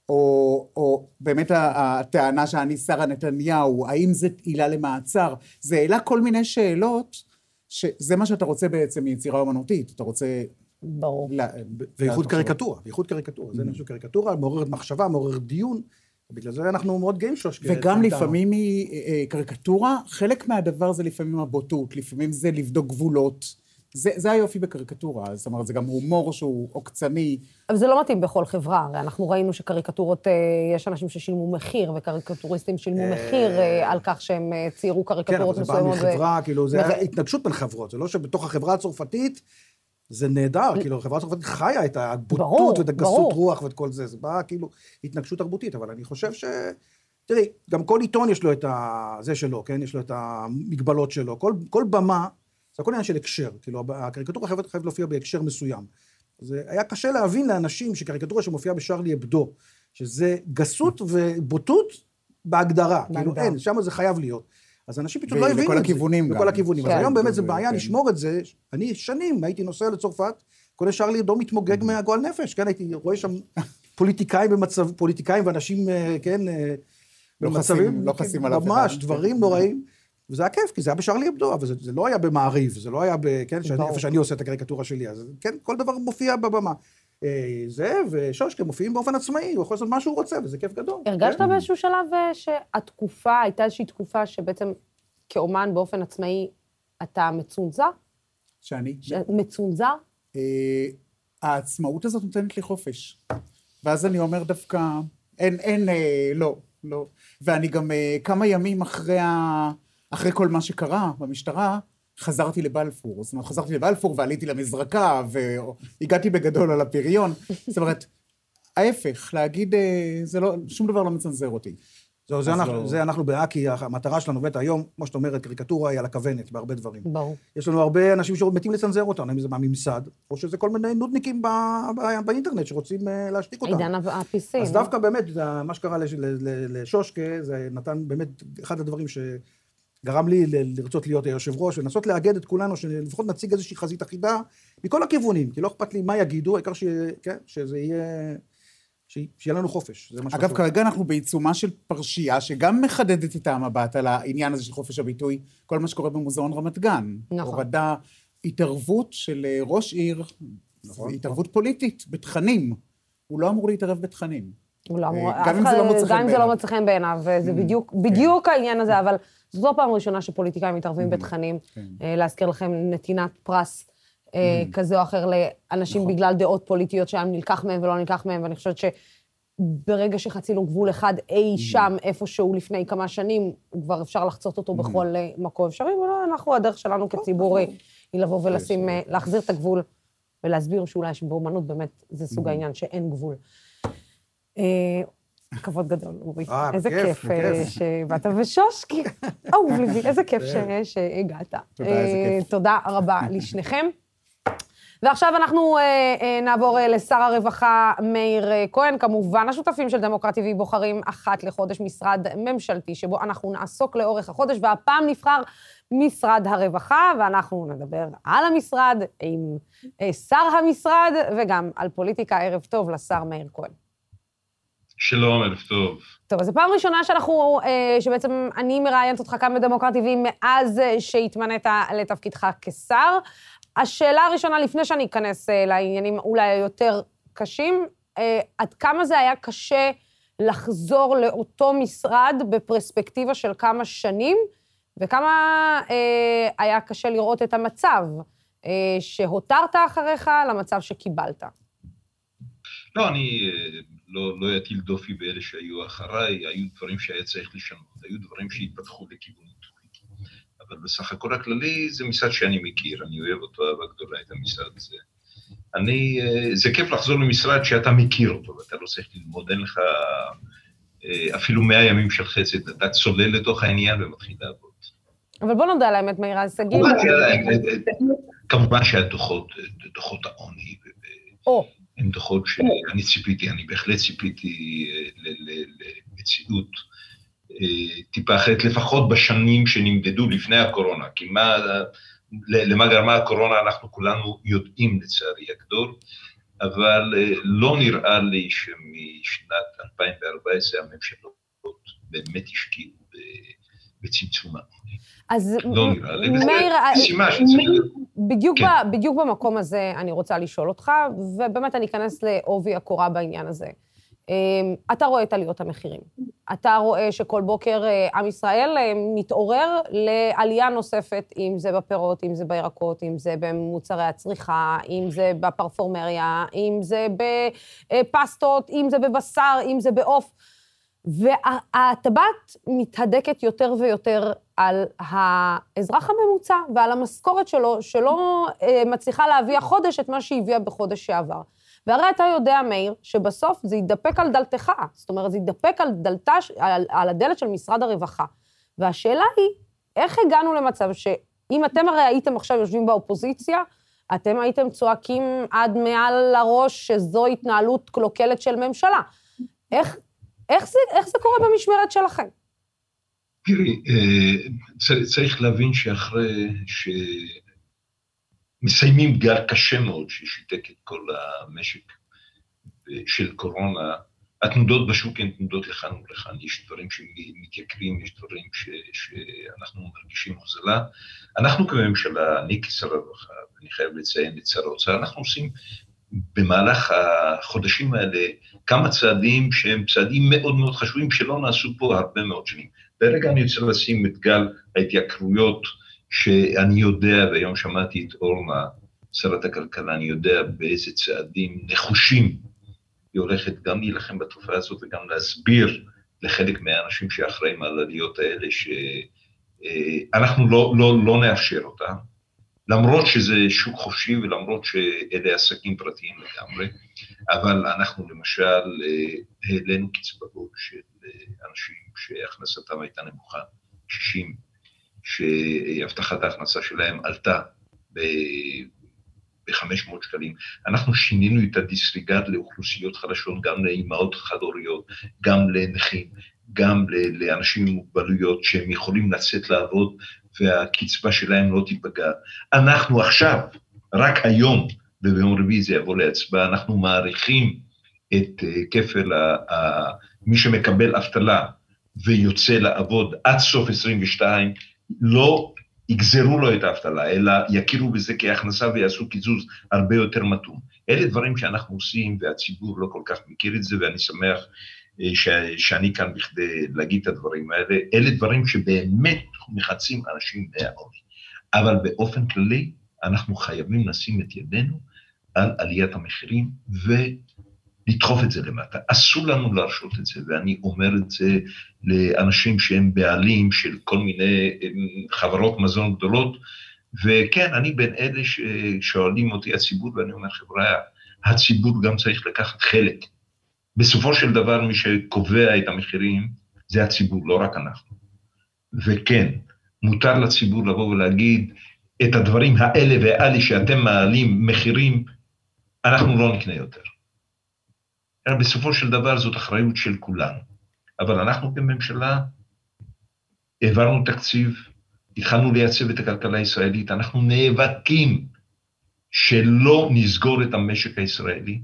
Speaker 8: או, או באמת הטענה שאני שרה נתניהו, האם זה עילה למעצר, זה העלה כל מיני שאלות, שזה מה שאתה רוצה בעצם מיצירה אומנותית, אתה רוצה...
Speaker 1: ברור.
Speaker 8: לה-
Speaker 7: בייחוד
Speaker 8: לה-
Speaker 7: קריקטורה, בייחוד קריקטורה. זה משהו קריקטורה, מעוררת מחשבה, מעוררת דיון, ובגלל זה אנחנו מאוד גאים שושקה.
Speaker 8: וגם לפעמים היא אה, אה, קריקטורה, חלק מהדבר זה לפעמים הבוטות, לפעמים זה לבדוק גבולות. זה, זה היופי בקריקטורה, זאת אומרת, זה גם הומור שהוא עוקצני.
Speaker 1: אבל זה לא מתאים בכל חברה, הרי אנחנו ראינו שקריקטורות, אה, יש אנשים ששילמו מחיר, וקריקטוריסטים שילמו מחיר אה, על כך שהם אה, ציירו
Speaker 7: כן,
Speaker 1: קריקטורות
Speaker 7: אבל זה בא
Speaker 1: מסוימות. ו-
Speaker 7: מחברה, כאילו, זה
Speaker 1: וזה-
Speaker 7: היה התנגשות בין חברות, זה לא שבתוך החברה הצרפתית זה נהדר, כאילו, החברה הצרפתית חיה את הבוטות ואת הגסות. רוח ואת כל זה, זה בא כאילו התנגשות תרבותית, אבל אני חושב ש... תראי, גם כל עיתון יש לו את ה... זה שלו, כן? יש לו את המגבלות שלו. כל, כל במה, זה הכל עניין של הקשר. כאילו, הקריקטורה חייבת, חייבת להופיע בהקשר מסוים. זה היה קשה להבין לאנשים שקריקטורה שמופיעה בשרלי אבדו, שזה גסות ובוטות בהגדרה. כאילו,
Speaker 1: בהגדרה.
Speaker 7: אין, שם זה חייב להיות. אז אנשים
Speaker 8: ו-
Speaker 7: לא הבינו את זה.
Speaker 8: לכל הכיוונים גם.
Speaker 7: לכל הכיוונים. אז
Speaker 1: כן.
Speaker 7: היום באמת זה
Speaker 8: ו-
Speaker 7: בעיה
Speaker 8: כן.
Speaker 7: לשמור את זה. אני שנים הייתי נוסע לצרפת, קונה שרלי אבדו מתמוגג מהגועל נפש, כן? הייתי רואה שם פוליטיקאים במצב, פוליטיקאים ואנשים, אה, כן, אה,
Speaker 8: לא חסים- לא חסים על אף
Speaker 7: ממש,
Speaker 8: אחד.
Speaker 7: דברים
Speaker 8: כן.
Speaker 7: נוראים. וזה היה כיף, כי זה היה בשרלי אבדו, אבל זה, זה לא היה במעריב, זה לא היה ב... כן, שאני. איפה שאני עושה את הקריקטורה שלי, אז כן, כל דבר מופיע בבמה. אה, זה ושושקה מופיעים באופן עצמאי, הוא יכול לעשות מה שהוא רוצה, וזה כיף גדול.
Speaker 1: הרגשת
Speaker 7: כן.
Speaker 1: באיזשהו שלב אה, שהתקופה, הייתה איזושהי תקופה שבעצם כאומן באופן עצמאי אתה מצונזר?
Speaker 8: שאני...
Speaker 1: ש- מצונזר?
Speaker 8: אה, העצמאות הזאת נותנת לי חופש. ואז אני אומר דווקא, אין, אין, אה, לא, לא. ואני גם אה, כמה ימים אחרי, ה, אחרי כל מה שקרה במשטרה, חזרתי לבלפור. זאת אומרת, חזרתי לבלפור ועליתי למזרקה, והגעתי בגדול על הפריון. זאת אומרת, ההפך, להגיד, אה, זה לא, שום דבר לא מצנזר אותי.
Speaker 7: זהו, זה
Speaker 8: אז
Speaker 7: אנחנו,
Speaker 8: לא-
Speaker 7: זה אנחנו באקי, המטרה שלנו באמת היום, כמו שאת אומרת, קריקטורה היא על הכוונת בהרבה דברים.
Speaker 1: ברור.
Speaker 7: יש לנו הרבה אנשים שמתים לצנזר אותנו, אם זה מהממסד, או שזה כל מיני נודניקים ב, ב, באינטרנט שרוצים אה, להשתיק אותנו.
Speaker 1: עידן ה-PC.
Speaker 7: אז דווקא באמת, זה- מה שקרה לש- לשושקה, זה נתן באמת אחד הדברים שגרם לי לרצות להיות היושב ראש, ולנסות לאגד את כולנו, שלפחות נציג איזושהי חזית אחידה מכל הכיוונים, כי לא אכפת לי מה יגידו, העיקר שיהיה- כן, שזה יהיה... ש- שיהיה לנו חופש, זה מה
Speaker 8: אגב, כרגע אנחנו בעיצומה של פרשייה שגם מחדדת את המבט על העניין הזה של חופש הביטוי, כל מה שקורה במוזיאון רמת גן.
Speaker 1: נכון.
Speaker 8: הורדה, התערבות של אה, ראש עיר,
Speaker 7: נכון.
Speaker 8: התערבות פוליטית בתכנים. הוא לא אמור להתערב בתכנים.
Speaker 1: הוא לא אמור,
Speaker 8: אה,
Speaker 1: אף
Speaker 8: גם אם זה לא מוצא חן
Speaker 1: גם אם זה לא
Speaker 8: בעיניו. Mm,
Speaker 1: מוצא חן בעיניו, וזה בדיוק, בדיוק העניין הזה, אבל זאת לא פעם ראשונה שפוליטיקאים מתערבים בתכנים.
Speaker 8: כן.
Speaker 1: אה, להזכיר לכם נתינת פרס אה,
Speaker 8: Mm.
Speaker 1: כזה או אחר לאנשים
Speaker 8: נכון.
Speaker 1: בגלל דעות פוליטיות שהיה נלקח מהם ולא נלקח מהם, ואני חושבת שברגע שחצינו גבול אחד אי
Speaker 8: Mm.
Speaker 1: שם, איפשהו לפני כמה שנים, כבר אפשר לחצות אותו בכל אה, מקום אפשרי, ואנחנו, הדרך שלנו כציבור אה, היא לבוא ולשים, להחזיר את הגבול ולהסביר שאולי שבאומנות באמת זה סוג העניין שאין גבול. כבוד גדול, אורי.
Speaker 7: אה,
Speaker 1: איזה כיף אה. שבאת, ושושקי, אהוב ליבי, איזה כיף ש- שהגעת.
Speaker 8: תודה,
Speaker 1: אה. תודה רבה לשניכם. ועכשיו אנחנו אה, אה, נעבור אה, לשר הרווחה מאיר אה, כהן. כמובן, השותפים של דמוקרט TV בוחרים אחת לחודש משרד ממשלתי, שבו אנחנו נעסוק לאורך החודש, והפעם נבחר משרד הרווחה, ואנחנו נדבר על המשרד עם אה, שר המשרד, וגם על פוליטיקה. ערב טוב לשר מאיר כהן.
Speaker 9: שלום, ערב טוב.
Speaker 1: טוב, אז זו פעם ראשונה שאנחנו, אה, שבעצם אני מראיינת אותך כאן בדמוקרט TV מאז אה, שהתמנית לתפקידך כשר. השאלה הראשונה, לפני שאני אכנס אה, לעניינים אולי היותר קשים, עד כמה זה היה קשה לחזור לאותו משרד בפרספקטיבה של כמה שנים, וכמה היה קשה לראות את המצב שהותרת אחריך למצב שקיבלת.
Speaker 9: לא, אני לא, לא אטיל דופי באלה שהיו אחריי, היו דברים שהיה צריך לשנות, היו דברים שהתפתחו לכיוון טובי. אבל בסך הכל הכללי זה משרד שאני מכיר, אני אוהב אותו אהבה גדולה את המשרד הזה. אני, אה, זה כיף לחזור למשרד שאתה מכיר אותו, ואתה לא צריך ללמוד, אין לך אה, אפילו מאה ימים של חסד, אתה צולל לתוך העניין ומתחיל לעבוד.
Speaker 1: אבל בוא נודה על האמת, מאיר, ההישגים...
Speaker 9: כמובן שהדוחות, דוחות העוני,
Speaker 1: או.
Speaker 9: הם דוחות שאני ציפיתי, אני בהחלט ציפיתי אה, למציאות טיפה אחרת, לפחות בשנים שנמדדו לפני הקורונה, כי מה, למה גרמה הקורונה אנחנו כולנו יודעים לצערי הגדול, אבל לא נראה לי שמשנת 2014 הממשלות באמת השקיעו בצמצום העוני.
Speaker 1: אז
Speaker 9: לא נראה לי,
Speaker 1: מאיר. בדיוק,
Speaker 9: כן.
Speaker 1: ב, בדיוק במקום הזה אני רוצה לשאול אותך, ובאמת אני אכנס לעובי הקורה בעניין הזה. אמ, אתה רואה את עליות המחירים. אתה רואה שכל בוקר אה, עם ישראל אה, מתעורר לעלייה נוספת, אם זה בפירות, אם זה בירקות, אם זה במוצרי הצריכה, אם זה בפרפורמריה, אם זה בפסטות, אם זה בבשר, אם זה בעוף. והטבעת מתהדקת יותר ויותר על האזרח הממוצע ועל המשכורת שלו, שלא אה, מצליחה להביא החודש את מה שהביאה בחודש שעבר. והרי אתה יודע, מאיר, שבסוף זה יתדפק על דלתך, זאת אומרת, זה יתדפק על, דלתה, על, על הדלת של משרד הרווחה. והשאלה היא, איך הגענו למצב שאם אתם הרי הייתם עכשיו יושבים באופוזיציה, אתם הייתם צועקים עד מעל לראש שזו התנהלות קלוקלת של ממשלה. איך, איך, זה, איך זה קורה במשמרת שלכם?
Speaker 9: תראי, אה, צריך להבין שאחרי ש... מסיימים גל קשה מאוד ששיתק את כל המשק של קורונה. התנודות בשוק הן תנודות לכאן ולכאן, יש דברים שמתייקרים, יש דברים ש, שאנחנו מרגישים הוזלה. אנחנו כממשלה, אני כשר הרווחה, ואני חייב לציין את שר האוצר, אנחנו עושים במהלך החודשים האלה כמה צעדים שהם צעדים מאוד מאוד חשובים שלא נעשו פה הרבה מאוד שנים. ברגע אני רוצה לשים את גל ההתייקרויות שאני יודע, והיום שמעתי את אורנה, שרת הכלכלה, אני יודע באיזה צעדים נחושים היא הולכת גם להילחם בתופעה הזאת וגם להסביר לחלק מהאנשים שאחראים על העליות האלה שאנחנו לא, לא, לא נאפשר אותה, למרות שזה שוק חופשי ולמרות שאלה עסקים פרטיים לגמרי, אבל אנחנו למשל העלינו קצבאות של אנשים שהכנסתם הייתה נמוכה, 60 שהבטחת ההכנסה שלהם עלתה ב-500 שקלים. אנחנו שינינו את הדיסריגרד לאוכלוסיות חלשות, גם לאימהות חד-הוריות, גם לנכים, גם לאנשים עם מוגבלויות שהם יכולים לצאת לעבוד והקצבה שלהם לא תיפגע. אנחנו עכשיו, רק היום, וביום רביעי זה יבוא להצבעה, אנחנו מעריכים את אה, כפל מי שמקבל אבטלה ויוצא לעבוד עד סוף 22, לא יגזרו לו את האבטלה, אלא יכירו בזה כהכנסה ויעשו קיזוז הרבה יותר מתון. אלה דברים שאנחנו עושים והציבור לא כל כך מכיר את זה, ואני שמח ש, שאני כאן בכדי להגיד את הדברים האלה. אלה דברים שבאמת מחצים אנשים מהעוני. אבל באופן כללי, אנחנו חייבים לשים את ידינו על עליית המחירים לדחוף את זה למטה. אסור לנו להרשות את זה, ואני אומר את זה לאנשים שהם בעלים של כל מיני חברות מזון גדולות, וכן, אני בין אלה ששואלים אותי הציבור, ואני אומר, חבריא, הציבור גם צריך לקחת חלק. בסופו של דבר, מי שקובע את המחירים זה הציבור, לא רק אנחנו. וכן, מותר לציבור לבוא ולהגיד, את הדברים האלה והאלה שאתם מעלים מחירים, אנחנו לא נקנה יותר. אלא בסופו של דבר זאת אחריות של כולנו. אבל אנחנו כממשלה העברנו תקציב, התחלנו לייצב את הכלכלה הישראלית, אנחנו נאבקים שלא נסגור את המשק הישראלי,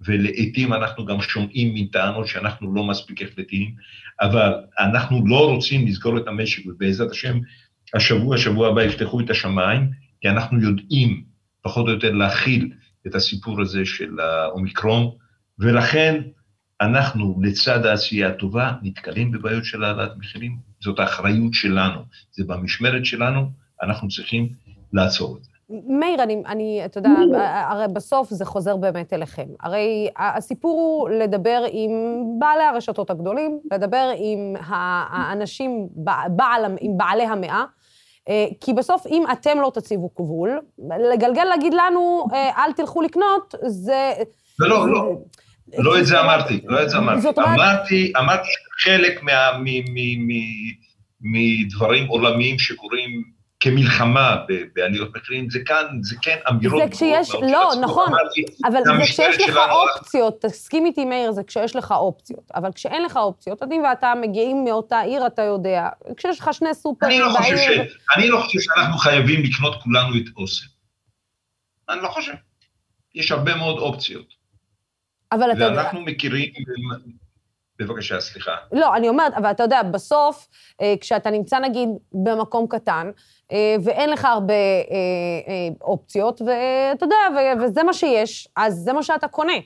Speaker 9: ולעיתים אנחנו גם שומעים מטענות שאנחנו לא מספיק החלטיים, אבל אנחנו לא רוצים לסגור את המשק, ובעזרת השם, השבוע, השבוע הבא יפתחו את השמיים, כי אנחנו יודעים פחות או יותר להכיל את הסיפור הזה של האומיקרון, ולכן אנחנו, לצד העשייה הטובה, נתקלים בבעיות של העלאת מחירים. זאת האחריות שלנו, זה במשמרת שלנו, אנחנו צריכים לעצור את זה.
Speaker 1: מאיר, אני, אני, אתה יודע, הרי בסוף זה חוזר באמת אליכם. הרי הסיפור הוא לדבר עם בעלי הרשתות הגדולים, לדבר עם האנשים, בעל, עם בעלי המאה, אה, כי בסוף, אם אתם לא תציבו גבול, לגלגל להגיד לנו, אה, אל תלכו לקנות, זה...
Speaker 9: לא, לא, לא. לא את זה אמרתי, לא את זה אמרתי. אמרתי, אמרתי חלק מדברים עולמיים שקורים כמלחמה בעליות מחירים, זה כאן, זה כן אמירות...
Speaker 1: זה כשיש, לא, נכון, אבל זה כשיש לך אופציות, תסכים איתי, מאיר, זה כשיש לך אופציות. אבל כשאין לך אופציות, אני ואתה מגיעים מאותה עיר, אתה יודע, כשיש לך שני סופרים
Speaker 9: לא בעיר... אני לא חושב שאנחנו חייבים לקנות כולנו את אוסם. אני לא חושב. יש הרבה מאוד אופציות. אבל אתה... ואנחנו מכירים... בבקשה, סליחה.
Speaker 1: לא, אני אומרת, אבל אתה יודע, בסוף, אה, כשאתה נמצא נגיד במקום קטן, אה, ואין לך הרבה אה, אופציות, ואתה יודע, וזה מה שיש, אז זה מה שאתה קונה.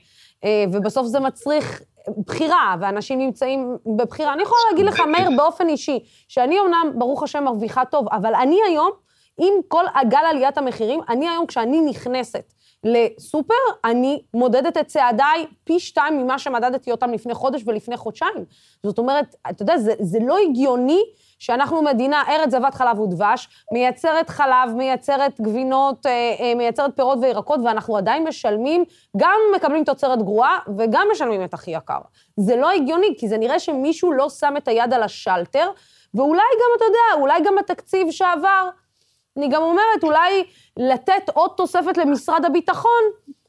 Speaker 1: ובסוף זה מצריך בחירה, ואנשים נמצאים בבחירה. אני יכולה להגיד לך, מאיר, באופן אישי, שאני אומנם, ברוך השם, מרוויחה טוב, אבל אני היום, עם כל הגל עליית המחירים, אני היום, כשאני נכנסת לסופר, אני מודדת את צעדיי פי שתיים ממה שמדדתי אותם לפני חודש ולפני חודשיים. זאת אומרת, אתה יודע, זה, זה לא הגיוני שאנחנו מדינה, ארץ זבת חלב ודבש, מייצרת חלב, מייצרת גבינות, אה, אה, מייצרת פירות וירקות, ואנחנו עדיין משלמים, גם מקבלים תוצרת גרועה וגם משלמים את הכי יקר. זה לא הגיוני, כי זה נראה שמישהו לא שם את היד על השלטר, ואולי גם, אתה יודע, אולי גם התקציב שעבר, אני גם אומרת, אולי לתת עוד תוספת למשרד הביטחון,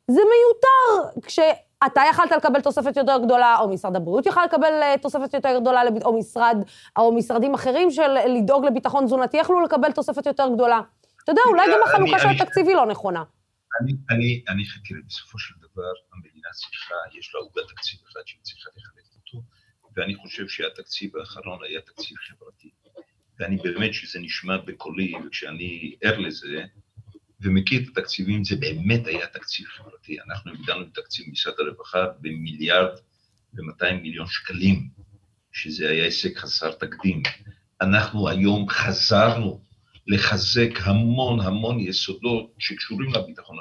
Speaker 1: זה מיותר. כשאתה יכלת לקבל תוספת יותר גדולה, או משרד הבריאות יכל לקבל אה, תוספת יותר גדולה, או משרד, או משרדים אחרים של לדאוג לביטחון תזונתי יכלו לקבל תוספת יותר גדולה. אתה יודע, אולי גם החלוקה של התקציב היא לא נכונה.
Speaker 9: אני, אני, אני תראה, בסופו של דבר, המדינה צריכה, יש לה עוגת תקציב אחד שהיא צריכה לחלק אותו, ואני חושב שהתקציב האחרון היה תקציב חברתי. ואני באמת, שזה נשמע בקולי, וכשאני ער לזה, ומכיר את התקציבים, זה באמת היה תקציב חברתי. אנחנו הגדלנו את תקציב משרד הרווחה במיליארד ו-200 מיליון שקלים, שזה היה הישג חסר תקדים. אנחנו היום חזרנו לחזק המון המון יסודות שקשורים לביטחון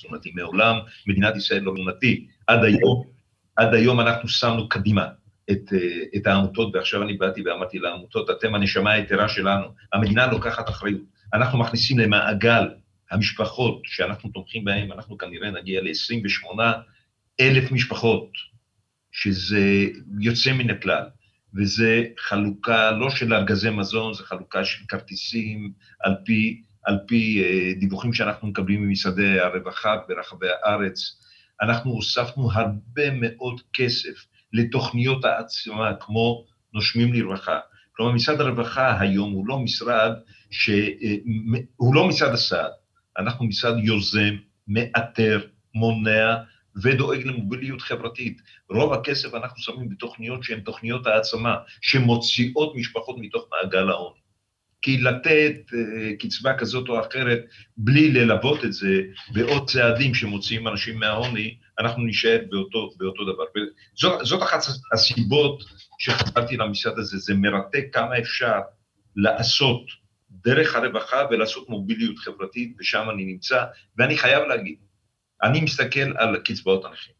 Speaker 9: תזונתי. מעולם מדינת ישראל לא תזונתי. עד היום, עד היום אנחנו שמנו קדימה את, אה, את העמותות, ועכשיו אני באתי ואמרתי לעמותות, אתם הנשמה היתרה שלנו, המדינה לוקחת אחריות. אנחנו מכניסים למעגל המשפחות שאנחנו תומכים בהן, אנחנו כנראה נגיע ל-28 אלף משפחות, שזה יוצא מן הכלל, וזה חלוקה לא של ארגזי מזון, זה חלוקה של כרטיסים על פי, על פי אה, דיווחים שאנחנו מקבלים ממשרדי הרווחה ברחבי הארץ. אנחנו הוספנו הרבה מאוד כסף לתוכניות העצמה, כמו נושמים לרווחה. כלומר, משרד הרווחה היום הוא לא משרד ש... אה, הוא לא משרד הסעד, אנחנו משרד יוזם, מאתר, מונע ודואג למוביליות חברתית. רוב הכסף אנחנו שמים בתוכניות שהן תוכניות העצמה, שמוציאות משפחות מתוך מעגל העוני. כי לתת uh, קצבה כזאת או אחרת, בלי ללוות את זה בעוד צעדים שמוציאים אנשים מהעוני, אנחנו נישאר באותו, באותו דבר. וזאת, זאת אחת הסיבות שחזרתי למשרד הזה, זה מרתק כמה אפשר לעשות דרך הרווחה ולעשות מוביליות חברתית, ושם אני נמצא, ואני חייב להגיד, אני מסתכל על קצבאות הנכים.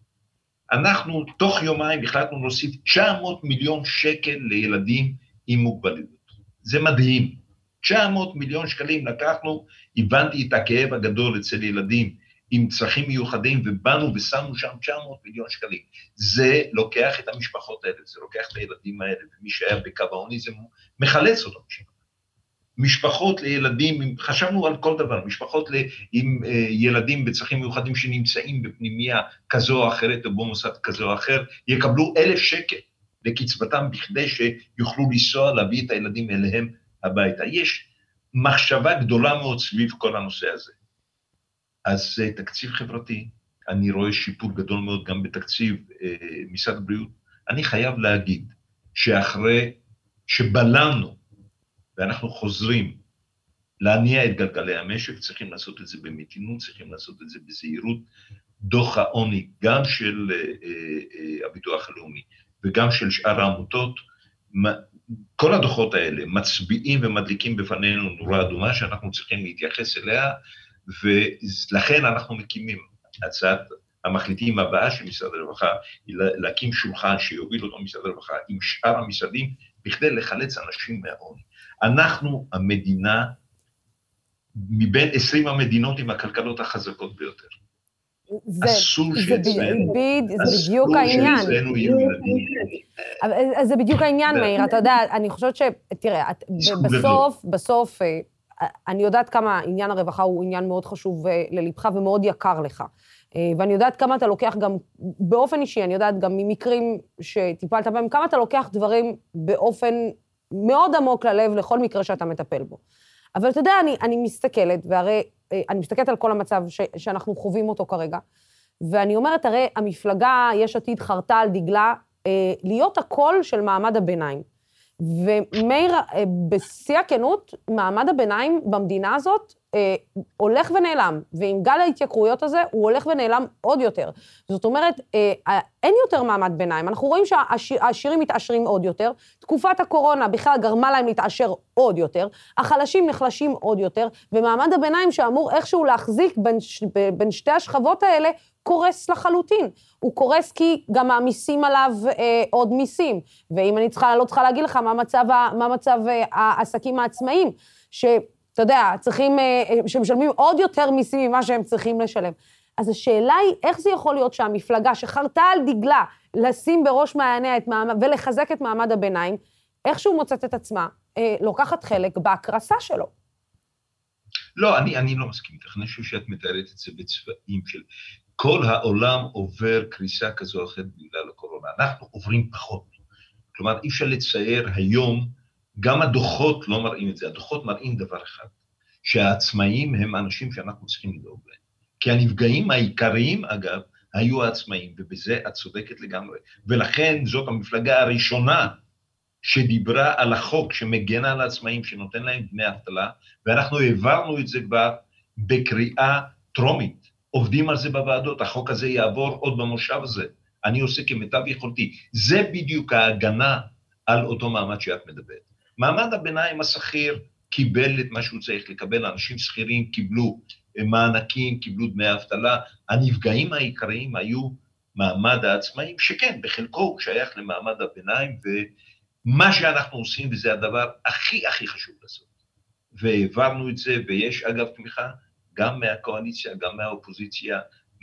Speaker 9: אנחנו תוך יומיים החלטנו להוסיף 900 מיליון שקל לילדים עם מוגבלויות. זה מדהים. 900 מיליון שקלים לקחנו, הבנתי את הכאב הגדול אצל ילדים עם צרכים מיוחדים, ובאנו ושמנו שם 900 מיליון שקלים. זה לוקח את המשפחות האלה, זה לוקח את הילדים האלה, ומי שהיה בקו העוני זה מחלץ אותם שם. משפחות לילדים, חשבנו על כל דבר, משפחות ל, עם אה, ילדים בצרכים מיוחדים שנמצאים בפנימייה כזו או אחרת או במוסד כזה או אחר, יקבלו אלף שקל לקצבתם בכדי שיוכלו לנסוע, להביא את הילדים אליהם הביתה. יש מחשבה גדולה מאוד סביב כל הנושא הזה. אז זה תקציב חברתי, אני רואה שיפור גדול מאוד גם בתקציב אה, משרד הבריאות. אני חייב להגיד שאחרי שבלמנו, ואנחנו חוזרים להניע את גלגלי המשק, צריכים לעשות את זה במתינות, צריכים לעשות את זה בזהירות. דוח העוני, גם של אה, אה, הביטוח הלאומי וגם של שאר העמותות, כל הדוחות האלה מצביעים ומדליקים בפנינו נורה אדומה שאנחנו צריכים להתייחס אליה, ולכן אנחנו מקימים הצעת המחליטים הבאה של משרד הרווחה, היא להקים שולחן שיוביל אותו משרד הרווחה עם שאר המשרדים, בכדי לחלץ אנשים מהעוני. אנחנו המדינה מבין 20 המדינות עם הכלכלות החזקות ביותר.
Speaker 1: זה, אסור שאצלנו, זה בדיוק העניין. אסור שאצלנו יהיו ילדים. זה בדיוק העניין, מאיר, אתה יודע, אני חושבת ש... תראה, בסוף, בסוף, אה, אני יודעת כמה עניין הרווחה הוא עניין מאוד חשוב אה, ללבך ומאוד יקר לך. אה, ואני יודעת כמה אתה לוקח גם, באופן אישי, אני יודעת גם ממקרים שטיפלת בהם, כמה אתה לוקח דברים באופן מאוד עמוק ללב לכל מקרה שאתה מטפל בו. אבל אתה יודע, אני, אני מסתכלת, והרי אה, אני מסתכלת על כל המצב ש, שאנחנו חווים אותו כרגע, ואני אומרת, הרי המפלגה, יש עתיד, חרתה על דגלה אה, להיות הקול של מעמד הביניים. ומאיר, אה, בשיא הכנות, מעמד הביניים במדינה הזאת אה, הולך ונעלם, ועם גל ההתייקרויות הזה, הוא הולך ונעלם עוד יותר. זאת אומרת, אה, אה, אין יותר מעמד ביניים. אנחנו רואים שהעשירים מתעשרים עוד יותר, תקופת הקורונה בכלל גרמה להם להתעשר עוד יותר, החלשים נחלשים עוד יותר, ומעמד הביניים שאמור איכשהו להחזיק בין, בין שתי השכבות האלה, קורס לחלוטין. הוא קורס כי גם מעמיסים עליו אה, עוד מיסים. ואם אני צריכה, לא צריכה להגיד לך מה מצב, מה מצב אה, העסקים העצמאיים, ש... אתה יודע, צריכים, אה, שמשלמים עוד יותר מיסים ממה שהם צריכים לשלם. אז השאלה היא, איך זה יכול להיות שהמפלגה שחרתה על דגלה לשים בראש מעייניה את מעמד, ולחזק את מעמד הביניים, איכשהו מוצאת את עצמה, אה, לוקחת חלק בהקרסה שלו.
Speaker 9: לא, אני, אני לא מסכים איתך, אני חושב שאת מתארת את זה בצבעים של... כל העולם עובר קריסה כזו או אחרת בגלל הקורונה. אנחנו עוברים פחות. כלומר, אי אפשר לצייר היום גם הדוחות לא מראים את זה, הדוחות מראים דבר אחד, שהעצמאים הם האנשים שאנחנו צריכים לדאוג להם. כי הנפגעים העיקריים, אגב, היו העצמאים, ובזה את צודקת לגמרי. ולכן זאת המפלגה הראשונה שדיברה על החוק שמגן על העצמאים, שנותן להם דמי אבטלה, ואנחנו העברנו את זה כבר בקריאה טרומית. עובדים על זה בוועדות, החוק הזה יעבור עוד במושב הזה. אני עושה כמיטב יכולתי. זה בדיוק ההגנה על אותו מעמד שאת מדברת. מעמד הביניים השכיר קיבל את מה שהוא צריך לקבל, אנשים שכירים קיבלו אה, מענקים, קיבלו דמי אבטלה, הנפגעים העיקריים היו מעמד העצמאים, שכן, בחלקו הוא שייך למעמד הביניים, ומה שאנחנו עושים, וזה הדבר הכי הכי חשוב לעשות. והעברנו את זה, ויש אגב תמיכה גם מהקואליציה, גם מהאופוזיציה,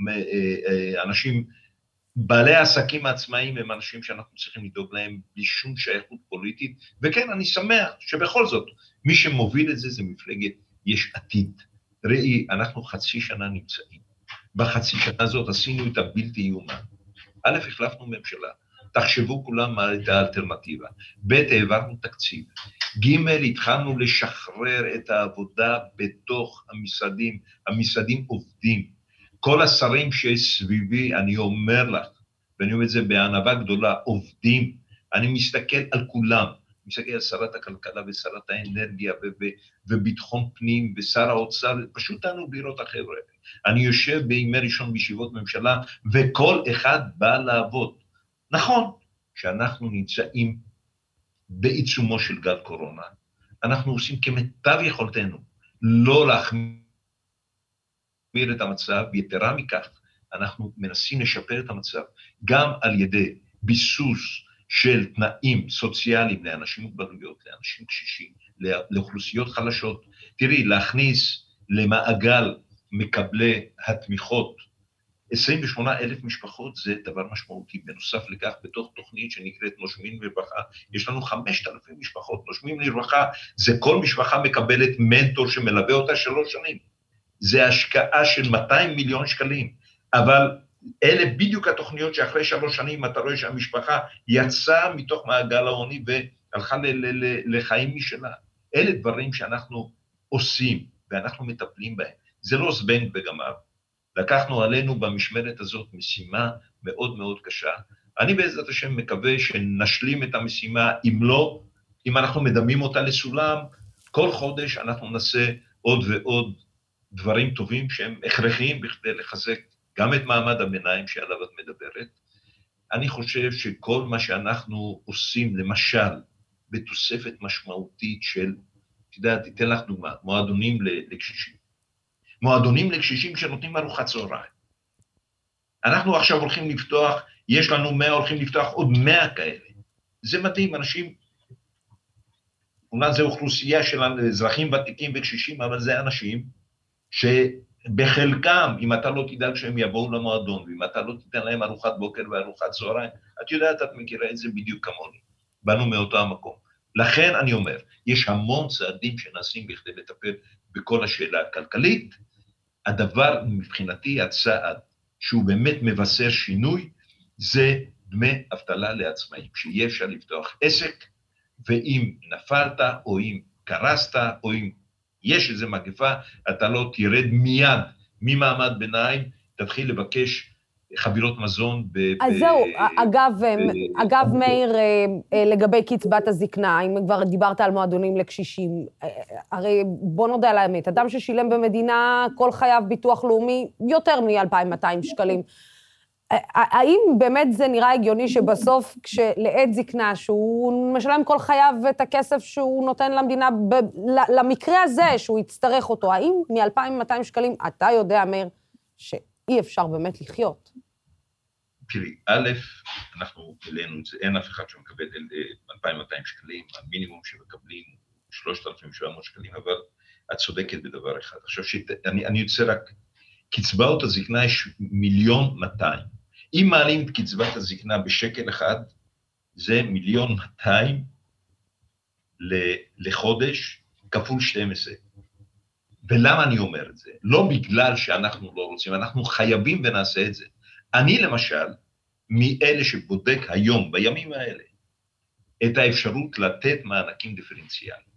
Speaker 9: אה, אה, אנשים בעלי העסקים העצמאיים הם אנשים שאנחנו צריכים לדאוג להם בלי שום שייכות פוליטית, וכן, אני שמח שבכל זאת, מי שמוביל את זה זה מפלגת יש עתיד. ראי, אנחנו חצי שנה נמצאים. בחצי שנה הזאת עשינו את הבלתי יאומן. א', החלפנו ממשלה, תחשבו כולם מה הייתה האלטרנטיבה. ב', העברנו תקציב. ג', התחלנו לשחרר את העבודה בתוך המשרדים. המשרדים עובדים. כל השרים שיש סביבי, אני אומר לך, ואני אומר את זה בענווה גדולה, עובדים. אני מסתכל על כולם. מסתכל על שרת הכלכלה ושרת האנרגיה וביטחון פנים ושר האוצר, פשוט תענו לראות החבר'ה. אני יושב בימי ראשון בישיבות ממשלה, וכל אחד בא לעבוד. נכון שאנחנו נמצאים בעיצומו של גל קורונה. אנחנו עושים כמיטב יכולתנו לא להחמיא להחמיר את המצב, ויתרה מכך, אנחנו מנסים לשפר את המצב גם על ידי ביסוס של תנאים סוציאליים לאנשים מוגבלויות, לאנשים קשישים, לאוכלוסיות חלשות. תראי, להכניס למעגל מקבלי התמיכות 28 אלף משפחות זה דבר משמעותי. בנוסף לכך, בתוך תוכנית שנקראת נושמים לרווחה, יש לנו 5,000 משפחות. נושמים לרווחה זה כל משפחה מקבלת מנטור שמלווה אותה שלוש שנים. זה השקעה של 200 מיליון שקלים, אבל אלה בדיוק התוכניות שאחרי שלוש שנים אתה רואה שהמשפחה יצאה מתוך מעגל העוני והלכה לחיים משלה. אלה דברים שאנחנו עושים ואנחנו מטפלים בהם. זה לא זבנג וגמר. לקחנו עלינו במשמרת הזאת משימה מאוד מאוד קשה. אני בעזרת השם מקווה שנשלים את המשימה, אם לא, אם אנחנו מדמים אותה לסולם, כל חודש אנחנו נעשה עוד ועוד דברים טובים שהם הכרחיים בכדי לחזק גם את מעמד הביניים שעליו את מדברת. אני חושב שכל מה שאנחנו עושים, למשל, בתוספת משמעותית של, את יודעת, אתן לך דוגמה, מועדונים לקשישים. מועדונים לקשישים שנותנים ארוחת צהריים. אנחנו עכשיו הולכים לפתוח, יש לנו 100, הולכים לפתוח עוד 100 כאלה. זה מדהים, אנשים, אומנם זו אוכלוסייה של אזרחים ותיקים וקשישים, אבל זה אנשים שבחלקם, אם אתה לא תדאג שהם יבואו למועדון, ואם אתה לא תיתן להם ארוחת בוקר וארוחת צהריים, את יודעת, את מכירה את זה בדיוק כמוני. באנו מאותו המקום. לכן אני אומר, יש המון צעדים שנעשים בכדי לטפל בכל השאלה הכלכלית. הדבר מבחינתי, הצעד שהוא באמת מבשר שינוי, זה דמי אבטלה לעצמאים, שיהיה אפשר לפתוח עסק, ואם נפלת, או אם קרסת, או אם יש איזו מגפה, אתה לא תרד מיד ממעמד ביניים, תתחיל לבקש חבילות מזון ב...
Speaker 1: אז ב- זהו, ב- אגב, ב- אגב, מאיר, אה, אה, לגבי קצבת הזקנה, אם כבר דיברת על מועדונים לקשישים, אה, הרי בוא נודה על האמת, אדם ששילם במדינה כל חייו ביטוח לאומי יותר מ-2,200 שקלים. האם באמת זה נראה הגיוני שבסוף, כשלעת זקנה, שהוא משלם כל חייו את הכסף שהוא נותן למדינה, ב- למקרה הזה שהוא יצטרך אותו, האם מ-2,200 שקלים, אתה יודע, מאיר, שאי אפשר באמת לחיות?
Speaker 9: תראי, א', אנחנו העלינו את זה, אין אף אחד שמקבל 2,200 שקלים, המינימום שמקבלים 3,700 שקלים, אבל את צודקת בדבר אחד. עכשיו, שאני, אני יוצא רק, קצבאות הזקנה יש מיליון 200. אם מעלים את קצבת הזקנה בשקל אחד, זה מיליון 200 לחודש כפול 12. ולמה אני אומר את זה? לא בגלל שאנחנו לא רוצים, אנחנו חייבים ונעשה את זה. אני למשל, מאלה שבודק היום, בימים האלה, את האפשרות לתת מענקים דיפרנציאליים.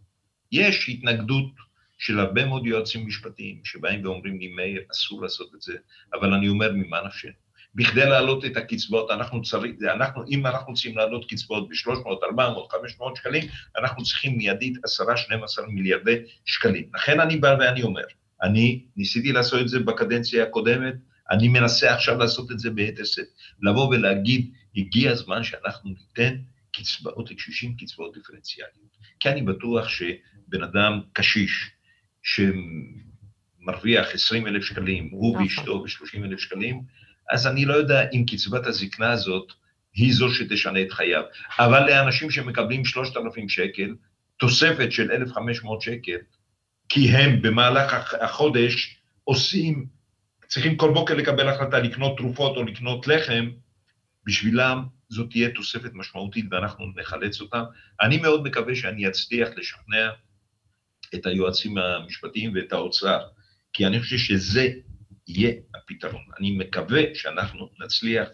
Speaker 9: יש התנגדות של הרבה מאוד יועצים משפטיים שבאים ואומרים לי, מאיר, אסור לעשות את זה, אבל אני אומר, ממה נפשנו? בכדי להעלות את הקצבאות, אנחנו צריכים, אנחנו, אם אנחנו רוצים להעלות קצבאות ב-300, 400, 500 שקלים, אנחנו צריכים מיידית 10-12 מיליארדי שקלים. לכן אני בא ואני אומר, אני ניסיתי לעשות את זה בקדנציה הקודמת, אני מנסה עכשיו לעשות את זה ביתר שאת, לבוא ולהגיד, הגיע הזמן שאנחנו ניתן קצבאות לקשישים, קצבאות דיפרנציאליות. כי אני בטוח שבן אדם קשיש, שמרוויח 20 אלף שקלים, הוא נכון. ואשתו ב-30 אלף שקלים, אז אני לא יודע אם קצבת הזקנה הזאת היא זו שתשנה את חייו. אבל לאנשים שמקבלים 3,000 שקל, תוספת של 1,500 שקל, כי הם במהלך החודש עושים, צריכים כל בוקר לקבל החלטה לקנות תרופות או לקנות לחם, בשבילם זאת תהיה תוספת משמעותית ואנחנו נחלץ אותם. אני מאוד מקווה שאני אצליח לשכנע את היועצים המשפטיים ואת האוצר, כי אני חושב שזה יהיה הפתרון. אני מקווה שאנחנו נצליח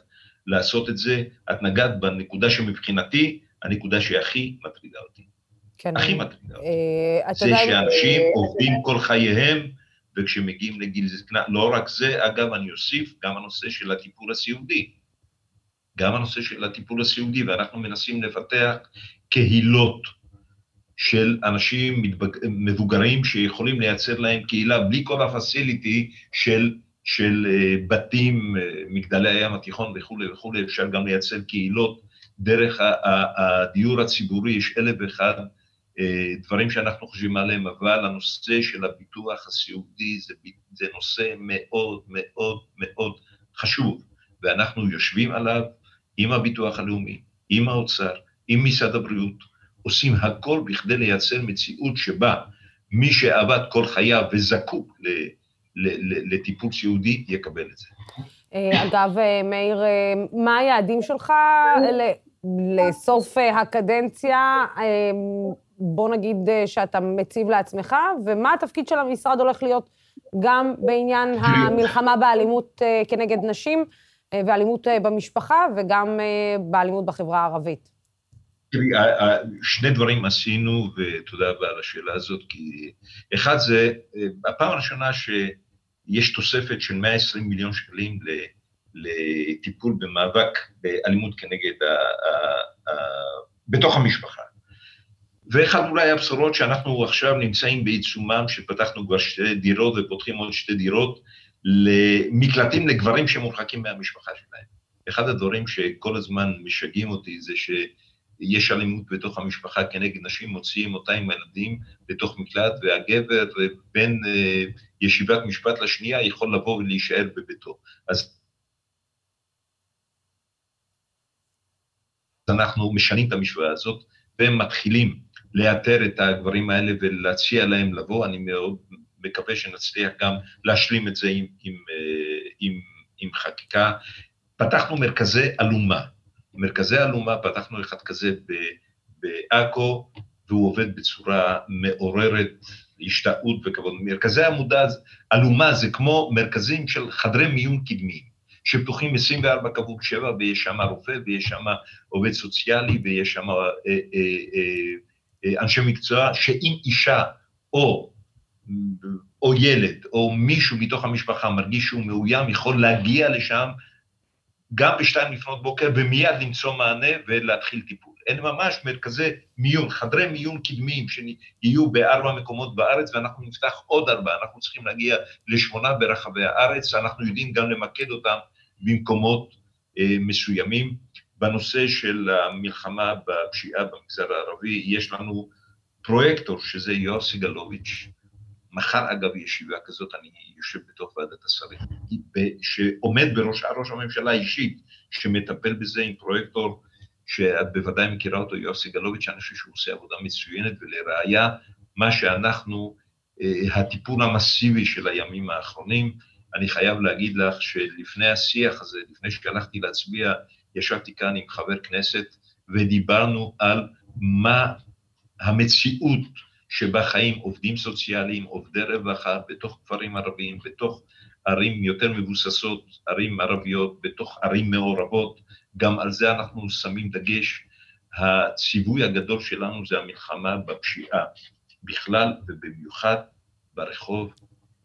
Speaker 9: לעשות את זה. את נגעת בנקודה שמבחינתי, הנקודה שהכי מטרידה אותי. כן. הכי מטרידה אותי. אה, זה שאנשים אה, עובדים כל חייהם, וכשמגיעים לגיל זקנה, לא רק זה, אגב, אני אוסיף, גם הנושא של הטיפול הסיעודי. גם הנושא של הטיפול הסיעודי, ואנחנו מנסים לפתח קהילות של אנשים מבוגרים שיכולים לייצר להם קהילה בלי כל הפסיליטי של של אה, בתים, אה, מגדלי הים התיכון וכולי וכולי, אפשר גם לייצר קהילות דרך הדיור הציבורי, יש אלף ואחד אה, דברים שאנחנו חושבים עליהם, אבל הנושא של הביטוח הסיעודי זה, זה נושא מאוד מאוד מאוד חשוב, ואנחנו יושבים עליו עם הביטוח הלאומי, עם האוצר, עם משרד הבריאות, עושים הכל בכדי לייצר מציאות שבה מי שעבד כל חייו וזקוק ל... לטיפול סיעודי יקבל את זה.
Speaker 1: אה, אגב, אה, מאיר, אה, מה היעדים שלך לסוף הקדנציה? בוא נגיד שאתה מציב לעצמך, ומה התפקיד של המשרד הולך להיות גם בעניין המלחמה באלימות כנגד נשים ואלימות במשפחה, וגם באלימות בחברה הערבית.
Speaker 9: תראי, שני דברים עשינו, ותודה רבה על השאלה הזאת, כי אחד זה, הפעם הראשונה ש... יש תוספת של 120 מיליון שקלים לטיפול במאבק באלימות כנגד, ה, ה, ה, בתוך המשפחה. ואחד אולי הבשורות שאנחנו עכשיו נמצאים בעיצומם, שפתחנו כבר שתי דירות ופותחים עוד שתי דירות, למקלטים לגברים שמורחקים מהמשפחה שלהם. אחד הדברים שכל הזמן משגעים אותי זה שיש אלימות בתוך המשפחה כנגד נשים, מוציאים אותה עם הילדים לתוך מקלט, והגבר בין אה, ישיבת משפט לשנייה יכול לבוא ולהישאר בביתו. אז אנחנו משנים את המשוואה הזאת ומתחילים לאתר את הגברים האלה ולהציע להם לבוא. אני מאוד מקווה שנצליח גם להשלים את זה עם, עם, אה, עם, עם חקיקה. פתחנו מרכזי אלומה. מרכזי אלומה, פתחנו אחד כזה בעכו, והוא עובד בצורה מעוררת השתאות וכבוד. מרכזי עמודה, אלומה זה כמו מרכזים של חדרי מיון קדמיים, שפתוחים 24 כבוד 7, ויש שם רופא, ויש שם עובד סוציאלי, ויש שם אה, אה, אה, אה, אנשי מקצוע, שאם אישה או או ילד, או מישהו מתוך המשפחה מרגיש שהוא מאוים, יכול להגיע לשם גם בשתיים לפנות בוקר ומיד למצוא מענה ולהתחיל טיפול. אין ממש מרכזי מיון, חדרי מיון קדמיים שיהיו בארבע מקומות בארץ, ואנחנו נפתח עוד ארבע, אנחנו צריכים להגיע לשמונה ברחבי הארץ, אנחנו יודעים גם למקד אותם במקומות אה, מסוימים. בנושא של המלחמה בפשיעה במגזר הערבי, יש לנו פרויקטור, שזה יואב סגלוביץ', מחר אגב ישיבה כזאת, אני יושב בתוך ועדת השרים, שעומד בראשה ראש הממשלה אישית, שמטפל בזה עם פרויקטור שאת בוודאי מכירה אותו, יואב סגלוביץ', אני חושב שהוא עושה עבודה מצוינת, ולראיה, מה שאנחנו, אה, הטיפול המסיבי של הימים האחרונים, אני חייב להגיד לך שלפני השיח הזה, לפני שהלכתי להצביע, ישבתי כאן עם חבר כנסת ודיברנו על מה המציאות שבה חיים עובדים סוציאליים, עובדי רווחה, בתוך כפרים ערביים, בתוך ערים יותר מבוססות, ערים ערביות, בתוך ערים מעורבות, גם על זה אנחנו שמים דגש. הציווי הגדול שלנו זה המלחמה בפשיעה בכלל ובמיוחד ברחוב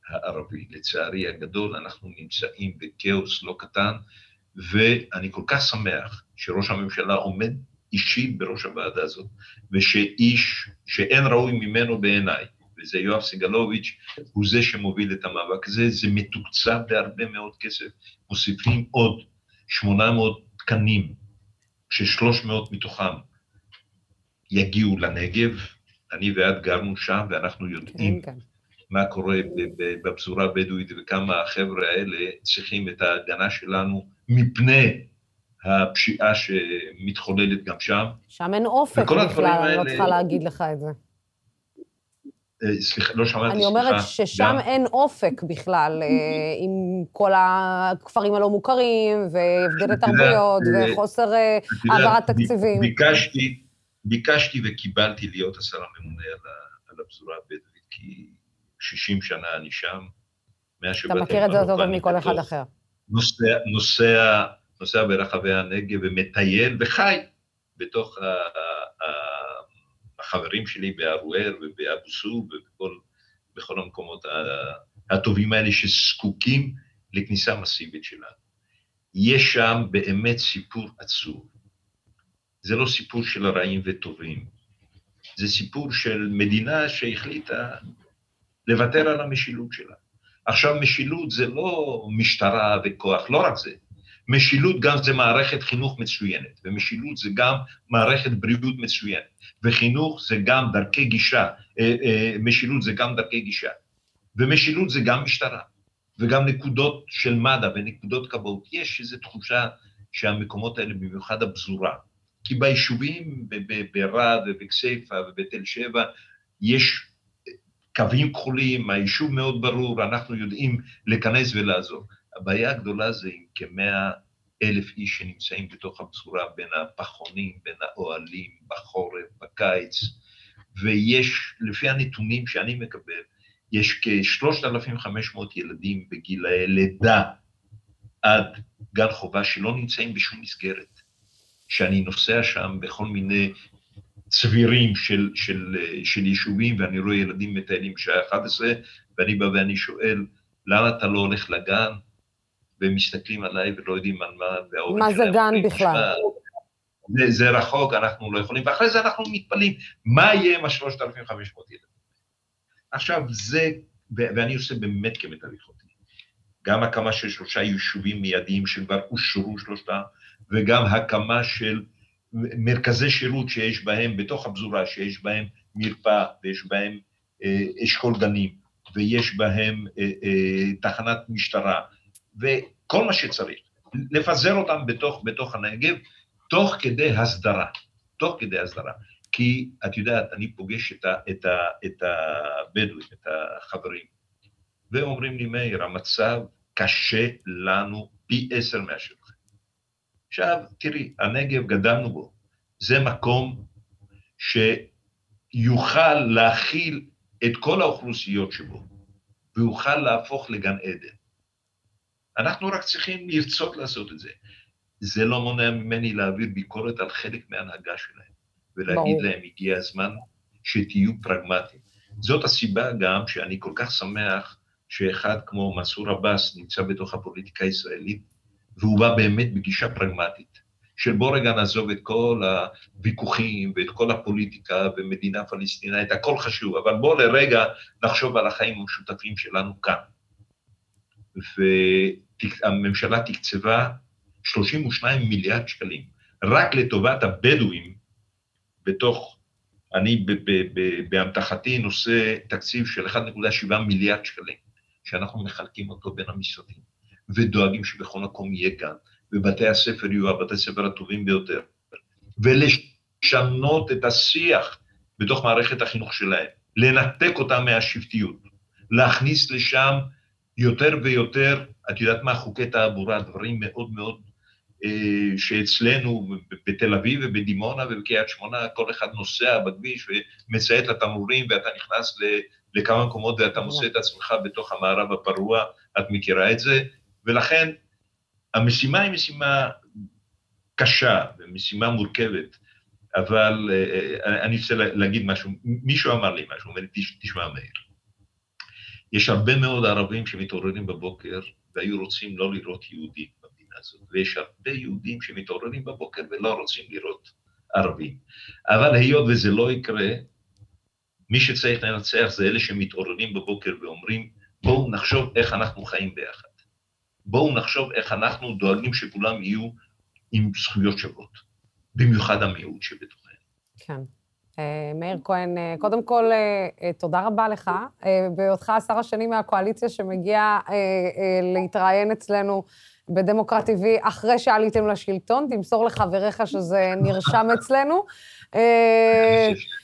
Speaker 9: הערבי. לצערי הגדול אנחנו נמצאים בכאוס לא קטן, ואני כל כך שמח שראש הממשלה עומד אישית בראש הוועדה הזאת, ושאיש שאין ראוי ממנו בעיניי, וזה יואב סגלוביץ', הוא זה שמוביל את המאבק הזה, זה מתוקצב בהרבה מאוד כסף, מוסיפים עוד 800 תקנים, ש-300 מתוכם יגיעו לנגב, אני ואת גרנו שם, ואנחנו יודעים כן, כן. מה קורה בפזורה הבדואית וכמה החבר'ה האלה צריכים את ההגנה שלנו מפני הפשיעה שמתחוללת גם שם.
Speaker 1: שם אין אופק בכלל, אני לא צריכה להגיד לך את זה.
Speaker 9: אה, סליחה, לא שמעתי, סליחה.
Speaker 1: אני אומרת ששם אין אופק בכלל, אה, עם כל הכפרים הלא מוכרים, והבדל תרבויות, וחוסר אה, העברת תקציבים.
Speaker 9: ביקשתי, ביקשתי וקיבלתי להיות השר הממונה על הפזורה הבדואית, כי 60 שנה אני שם,
Speaker 1: מאז שבאתי... אתה מכיר את זה יותר טוב מכל אחד אחר.
Speaker 9: נוסע נוסע ברחבי הנגב ומטייל וחי בתוך החברים שלי בערוער ובאבו סוב ובכל המקומות הטובים האלה שזקוקים לכניסה מסיבית שלנו. יש שם באמת סיפור עצוב. זה לא סיפור של הרעים וטובים, זה סיפור של מדינה שהחליטה לוותר על המשילות שלה. עכשיו, משילות זה לא משטרה וכוח, לא רק זה. משילות גם זה מערכת חינוך מצוינת, ומשילות זה גם מערכת בריאות מצוינת, וחינוך זה גם דרכי גישה, אה, אה, משילות זה גם דרכי גישה, ומשילות זה גם משטרה, וגם נקודות של מד"א ונקודות כבאות. יש איזו תחושה שהמקומות האלה, במיוחד הפזורה, כי ביישובים ברהט ובכסייפה ובתל שבע, יש קווים כחולים, היישוב מאוד ברור, אנחנו יודעים להיכנס ולעזור. הבעיה הגדולה זה עם כמאה אלף איש שנמצאים בתוך הפזורה בין הפחונים, בין האוהלים, בחורף, בקיץ, ויש, לפי הנתונים שאני מקבל, יש כ-3,500 ילדים בגילאי לידה עד גן חובה שלא נמצאים בשום מסגרת. שאני נוסע שם בכל מיני צבירים של, של, של יישובים, ואני רואה ילדים מטיילים בשעה 11, ואני בא ואני שואל, למה אתה לא הולך לגן? והם מסתכלים עליי ולא יודעים על מה,
Speaker 1: מה זה גן בכלל?
Speaker 9: זה, זה רחוק, אנחנו לא יכולים, ואחרי זה אנחנו מתפלאים, מה יהיה עם ה-3,500 ילדים? עכשיו, זה, ואני עושה באמת כמיטב יכולתי. גם הקמה של שלושה יישובים מיידיים שכבר אושרו שלושתם, וגם הקמה של מרכזי שירות שיש בהם, בתוך הפזורה, שיש בהם מרפאה, ויש בהם אה, אשכול גנים, ויש בהם אה, אה, תחנת משטרה, וכל מה שצריך. לפזר אותם בתוך, בתוך הנגב, תוך כדי הסדרה, תוך כדי הסדרה. כי את יודעת, אני פוגש את, ה, את, ה, את הבדואים, את החברים, והם אומרים לי, מאיר, המצב קשה לנו פי עשר מהשלכם. עכשיו, תראי, הנגב גדלנו בו, זה מקום שיוכל להכיל את כל האוכלוסיות שבו, ויוכל להפוך לגן עדן. אנחנו רק צריכים לרצות לעשות את זה. זה לא מונע ממני להעביר ביקורת על חלק מההנהגה שלהם, ולהגיד ברור. להם, הגיע הזמן שתהיו פרגמטיים. זאת הסיבה גם שאני כל כך שמח שאחד כמו מנסור עבאס נמצא בתוך הפוליטיקה הישראלית, והוא בא באמת בגישה פרגמטית, של בוא רגע נעזוב את כל הוויכוחים ואת כל הפוליטיקה ומדינה פלסטינאית, הכל חשוב, אבל בוא לרגע נחשוב על החיים המשותפים שלנו כאן. והממשלה תקצבה 32 מיליארד שקלים, רק לטובת הבדואים, בתוך, אני באמתחתי נושא תקציב של 1.7 מיליארד שקלים, שאנחנו מחלקים אותו בין המשרדים, ודואגים שבכל מקום יהיה גן, ובתי הספר יהיו הבתי הספר הטובים ביותר, ולשנות את השיח בתוך מערכת החינוך שלהם, לנתק אותם מהשבטיות, להכניס לשם יותר ויותר, את יודעת מה, חוקי תעבורה, דברים מאוד מאוד אה, שאצלנו בתל אביב ובדימונה ובקריית שמונה, כל אחד נוסע בכביש ומציית לתמרורים ואתה נכנס לכמה מקומות ואתה מוצא את עצמך בתוך המערב הפרוע, את מכירה את זה, ולכן המשימה היא משימה קשה ומשימה מורכבת, אבל אה, אה, אני רוצה להגיד משהו, מישהו אמר לי משהו, הוא אומר לי, תשמע מאיר, יש הרבה מאוד ערבים שמתעוררים בבוקר והיו רוצים לא לראות יהודים במדינה הזאת, ויש הרבה יהודים שמתעוררים בבוקר ולא רוצים לראות ערבים. אבל היות וזה לא יקרה, מי שצריך לנצח זה אלה שמתעוררים בבוקר ואומרים, בואו נחשוב איך אנחנו חיים ביחד. בואו נחשוב איך אנחנו דואגים שכולם יהיו עם זכויות שוות, במיוחד המיעוט שבתוכנו.
Speaker 1: כן. אה, מאיר כהן, אה, קודם כל, אה, תודה רבה לך, בהיותך השר השני מהקואליציה שמגיע להתראיין אצלנו בדמוקרט TV אחרי שעליתם לשלטון, תמסור לחבריך שזה נרשם אצלנו.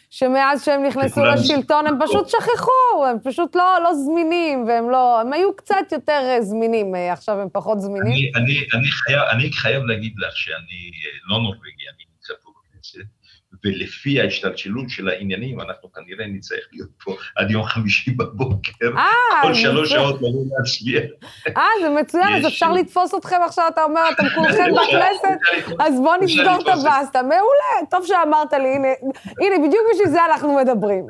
Speaker 1: שמאז שהם נכנסו לשלטון הם פשוט שכחו, הם פשוט לא, לא זמינים, והם לא, הם היו קצת יותר זמינים, עכשיו הם פחות זמינים.
Speaker 9: אני, אני, אני, חייב, אני חייב להגיד לך שאני לא נורבגי, אני ולפי ההשתלשלות של העניינים, אנחנו כנראה נצטרך להיות פה עד יום חמישי בבוקר, 아, אה, כל שלוש שעות לבוא להצביע.
Speaker 1: אה, זה מצוין, אז אפשר לתפוס אתכם עכשיו, אתה אומר, אתם כולכם בכנסת, אז בואו נסגור את הבסטה. מעולה, טוב שאמרת לי, הנה, בדיוק בשביל זה אנחנו מדברים.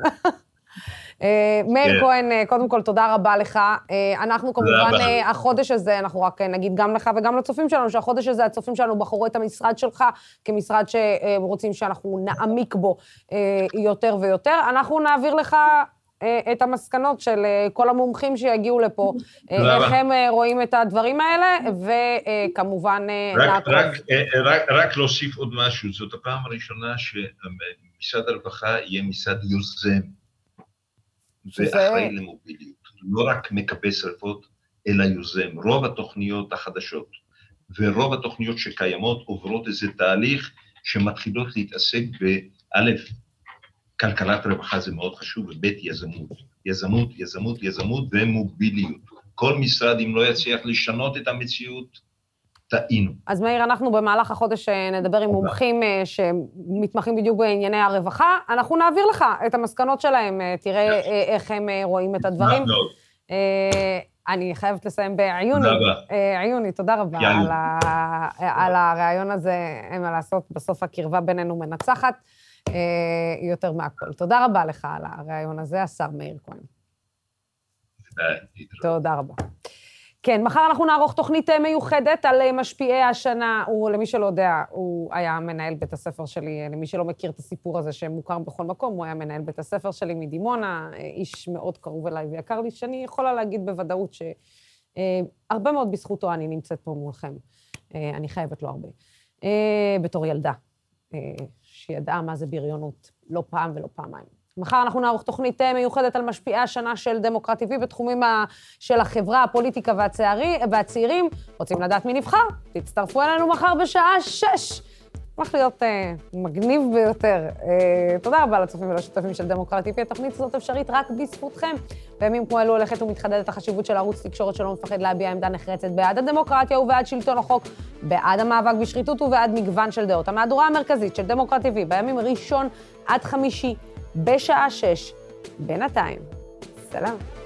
Speaker 1: אה, מאיר כן. כהן, אה, קודם כל, תודה רבה לך. אה, אנחנו כמובן, החודש הזה, אנחנו רק נגיד גם לך וגם לצופים שלנו, שהחודש הזה, הצופים שלנו בחרו את המשרד שלך כמשרד שרוצים שאנחנו נעמיק בו יותר ויותר. אנחנו נעביר לך את המסקנות של כל המומחים שיגיעו לפה, איך הם רואים את הדברים האלה, וכמובן...
Speaker 9: רק, רק, רק, רק להוסיף עוד משהו, זאת הפעם הראשונה שמשרד הרווחה יהיה משרד יוזם. ואחראי למוביליות. לא רק מכבה שרפות, אלא יוזם. רוב התוכניות החדשות ורוב התוכניות שקיימות עוברות איזה תהליך שמתחילות להתעסק באלף, כלכלת רווחה זה מאוד חשוב, וב' יזמות. יזמות, יזמות, יזמות ומוביליות. כל משרד, אם לא יצליח לשנות את המציאות, טעינו.
Speaker 1: אז מאיר, אנחנו במהלך החודש אה, נדבר עם מומחים אה, שמתמחים בדיוק בענייני הרווחה. אנחנו נעביר לך את המסקנות שלהם, אה, תראה איך הם רואים את הדברים. אני חייבת לסיים בעיוני. תודה רבה. עיוני, תודה רבה על, הרעיון הזה, אין מה לעשות, בסוף הקרבה בינינו מנצחת יותר מהכל. תודה רבה לך על הרעיון הזה, השר מאיר כהן. תודה רבה. כן, מחר אנחנו נערוך תוכנית אה, מיוחדת על אה, משפיעי השנה. הוא, למי שלא יודע, הוא היה מנהל בית הספר שלי, אה, למי שלא מכיר את הסיפור הזה שמוכר בכל מקום, הוא היה מנהל בית הספר שלי מדימונה, איש מאוד קרוב אליי ויקר לי, שאני יכולה להגיד בוודאות שהרבה מאוד בזכותו אני נמצאת פה מולכם. אני חייבת לו הרבה. בתור ילדה, שידעה מה זה בריונות, לא פעם ולא פעמיים. מחר אנחנו נערוך תוכנית אה, מיוחדת על משפיעי השנה של דמוקרט TV בתחומים של החברה, הפוליטיקה והצערי, והצעירים. רוצים לדעת מי נבחר? תצטרפו אלינו מחר בשעה שש. הולך להיות אה, מגניב ביותר. אה, תודה רבה לצופים ולשותפים של דמוקרט TV. התוכנית הזאת אפשרית רק בזכותכם. בימים כמו אלו הולכת ומתחדדת החשיבות של ערוץ תקשורת שלא מפחד להביע עמדה נחרצת בעד הדמוקרטיה ובעד שלטון החוק, בעד המאבק בשחיתות ובעד מגוון של דעות. המהדורה המרכזית של דמוקרט TV בימים ראשון עד חמישי בשעה שש. בינתיים, סלאם.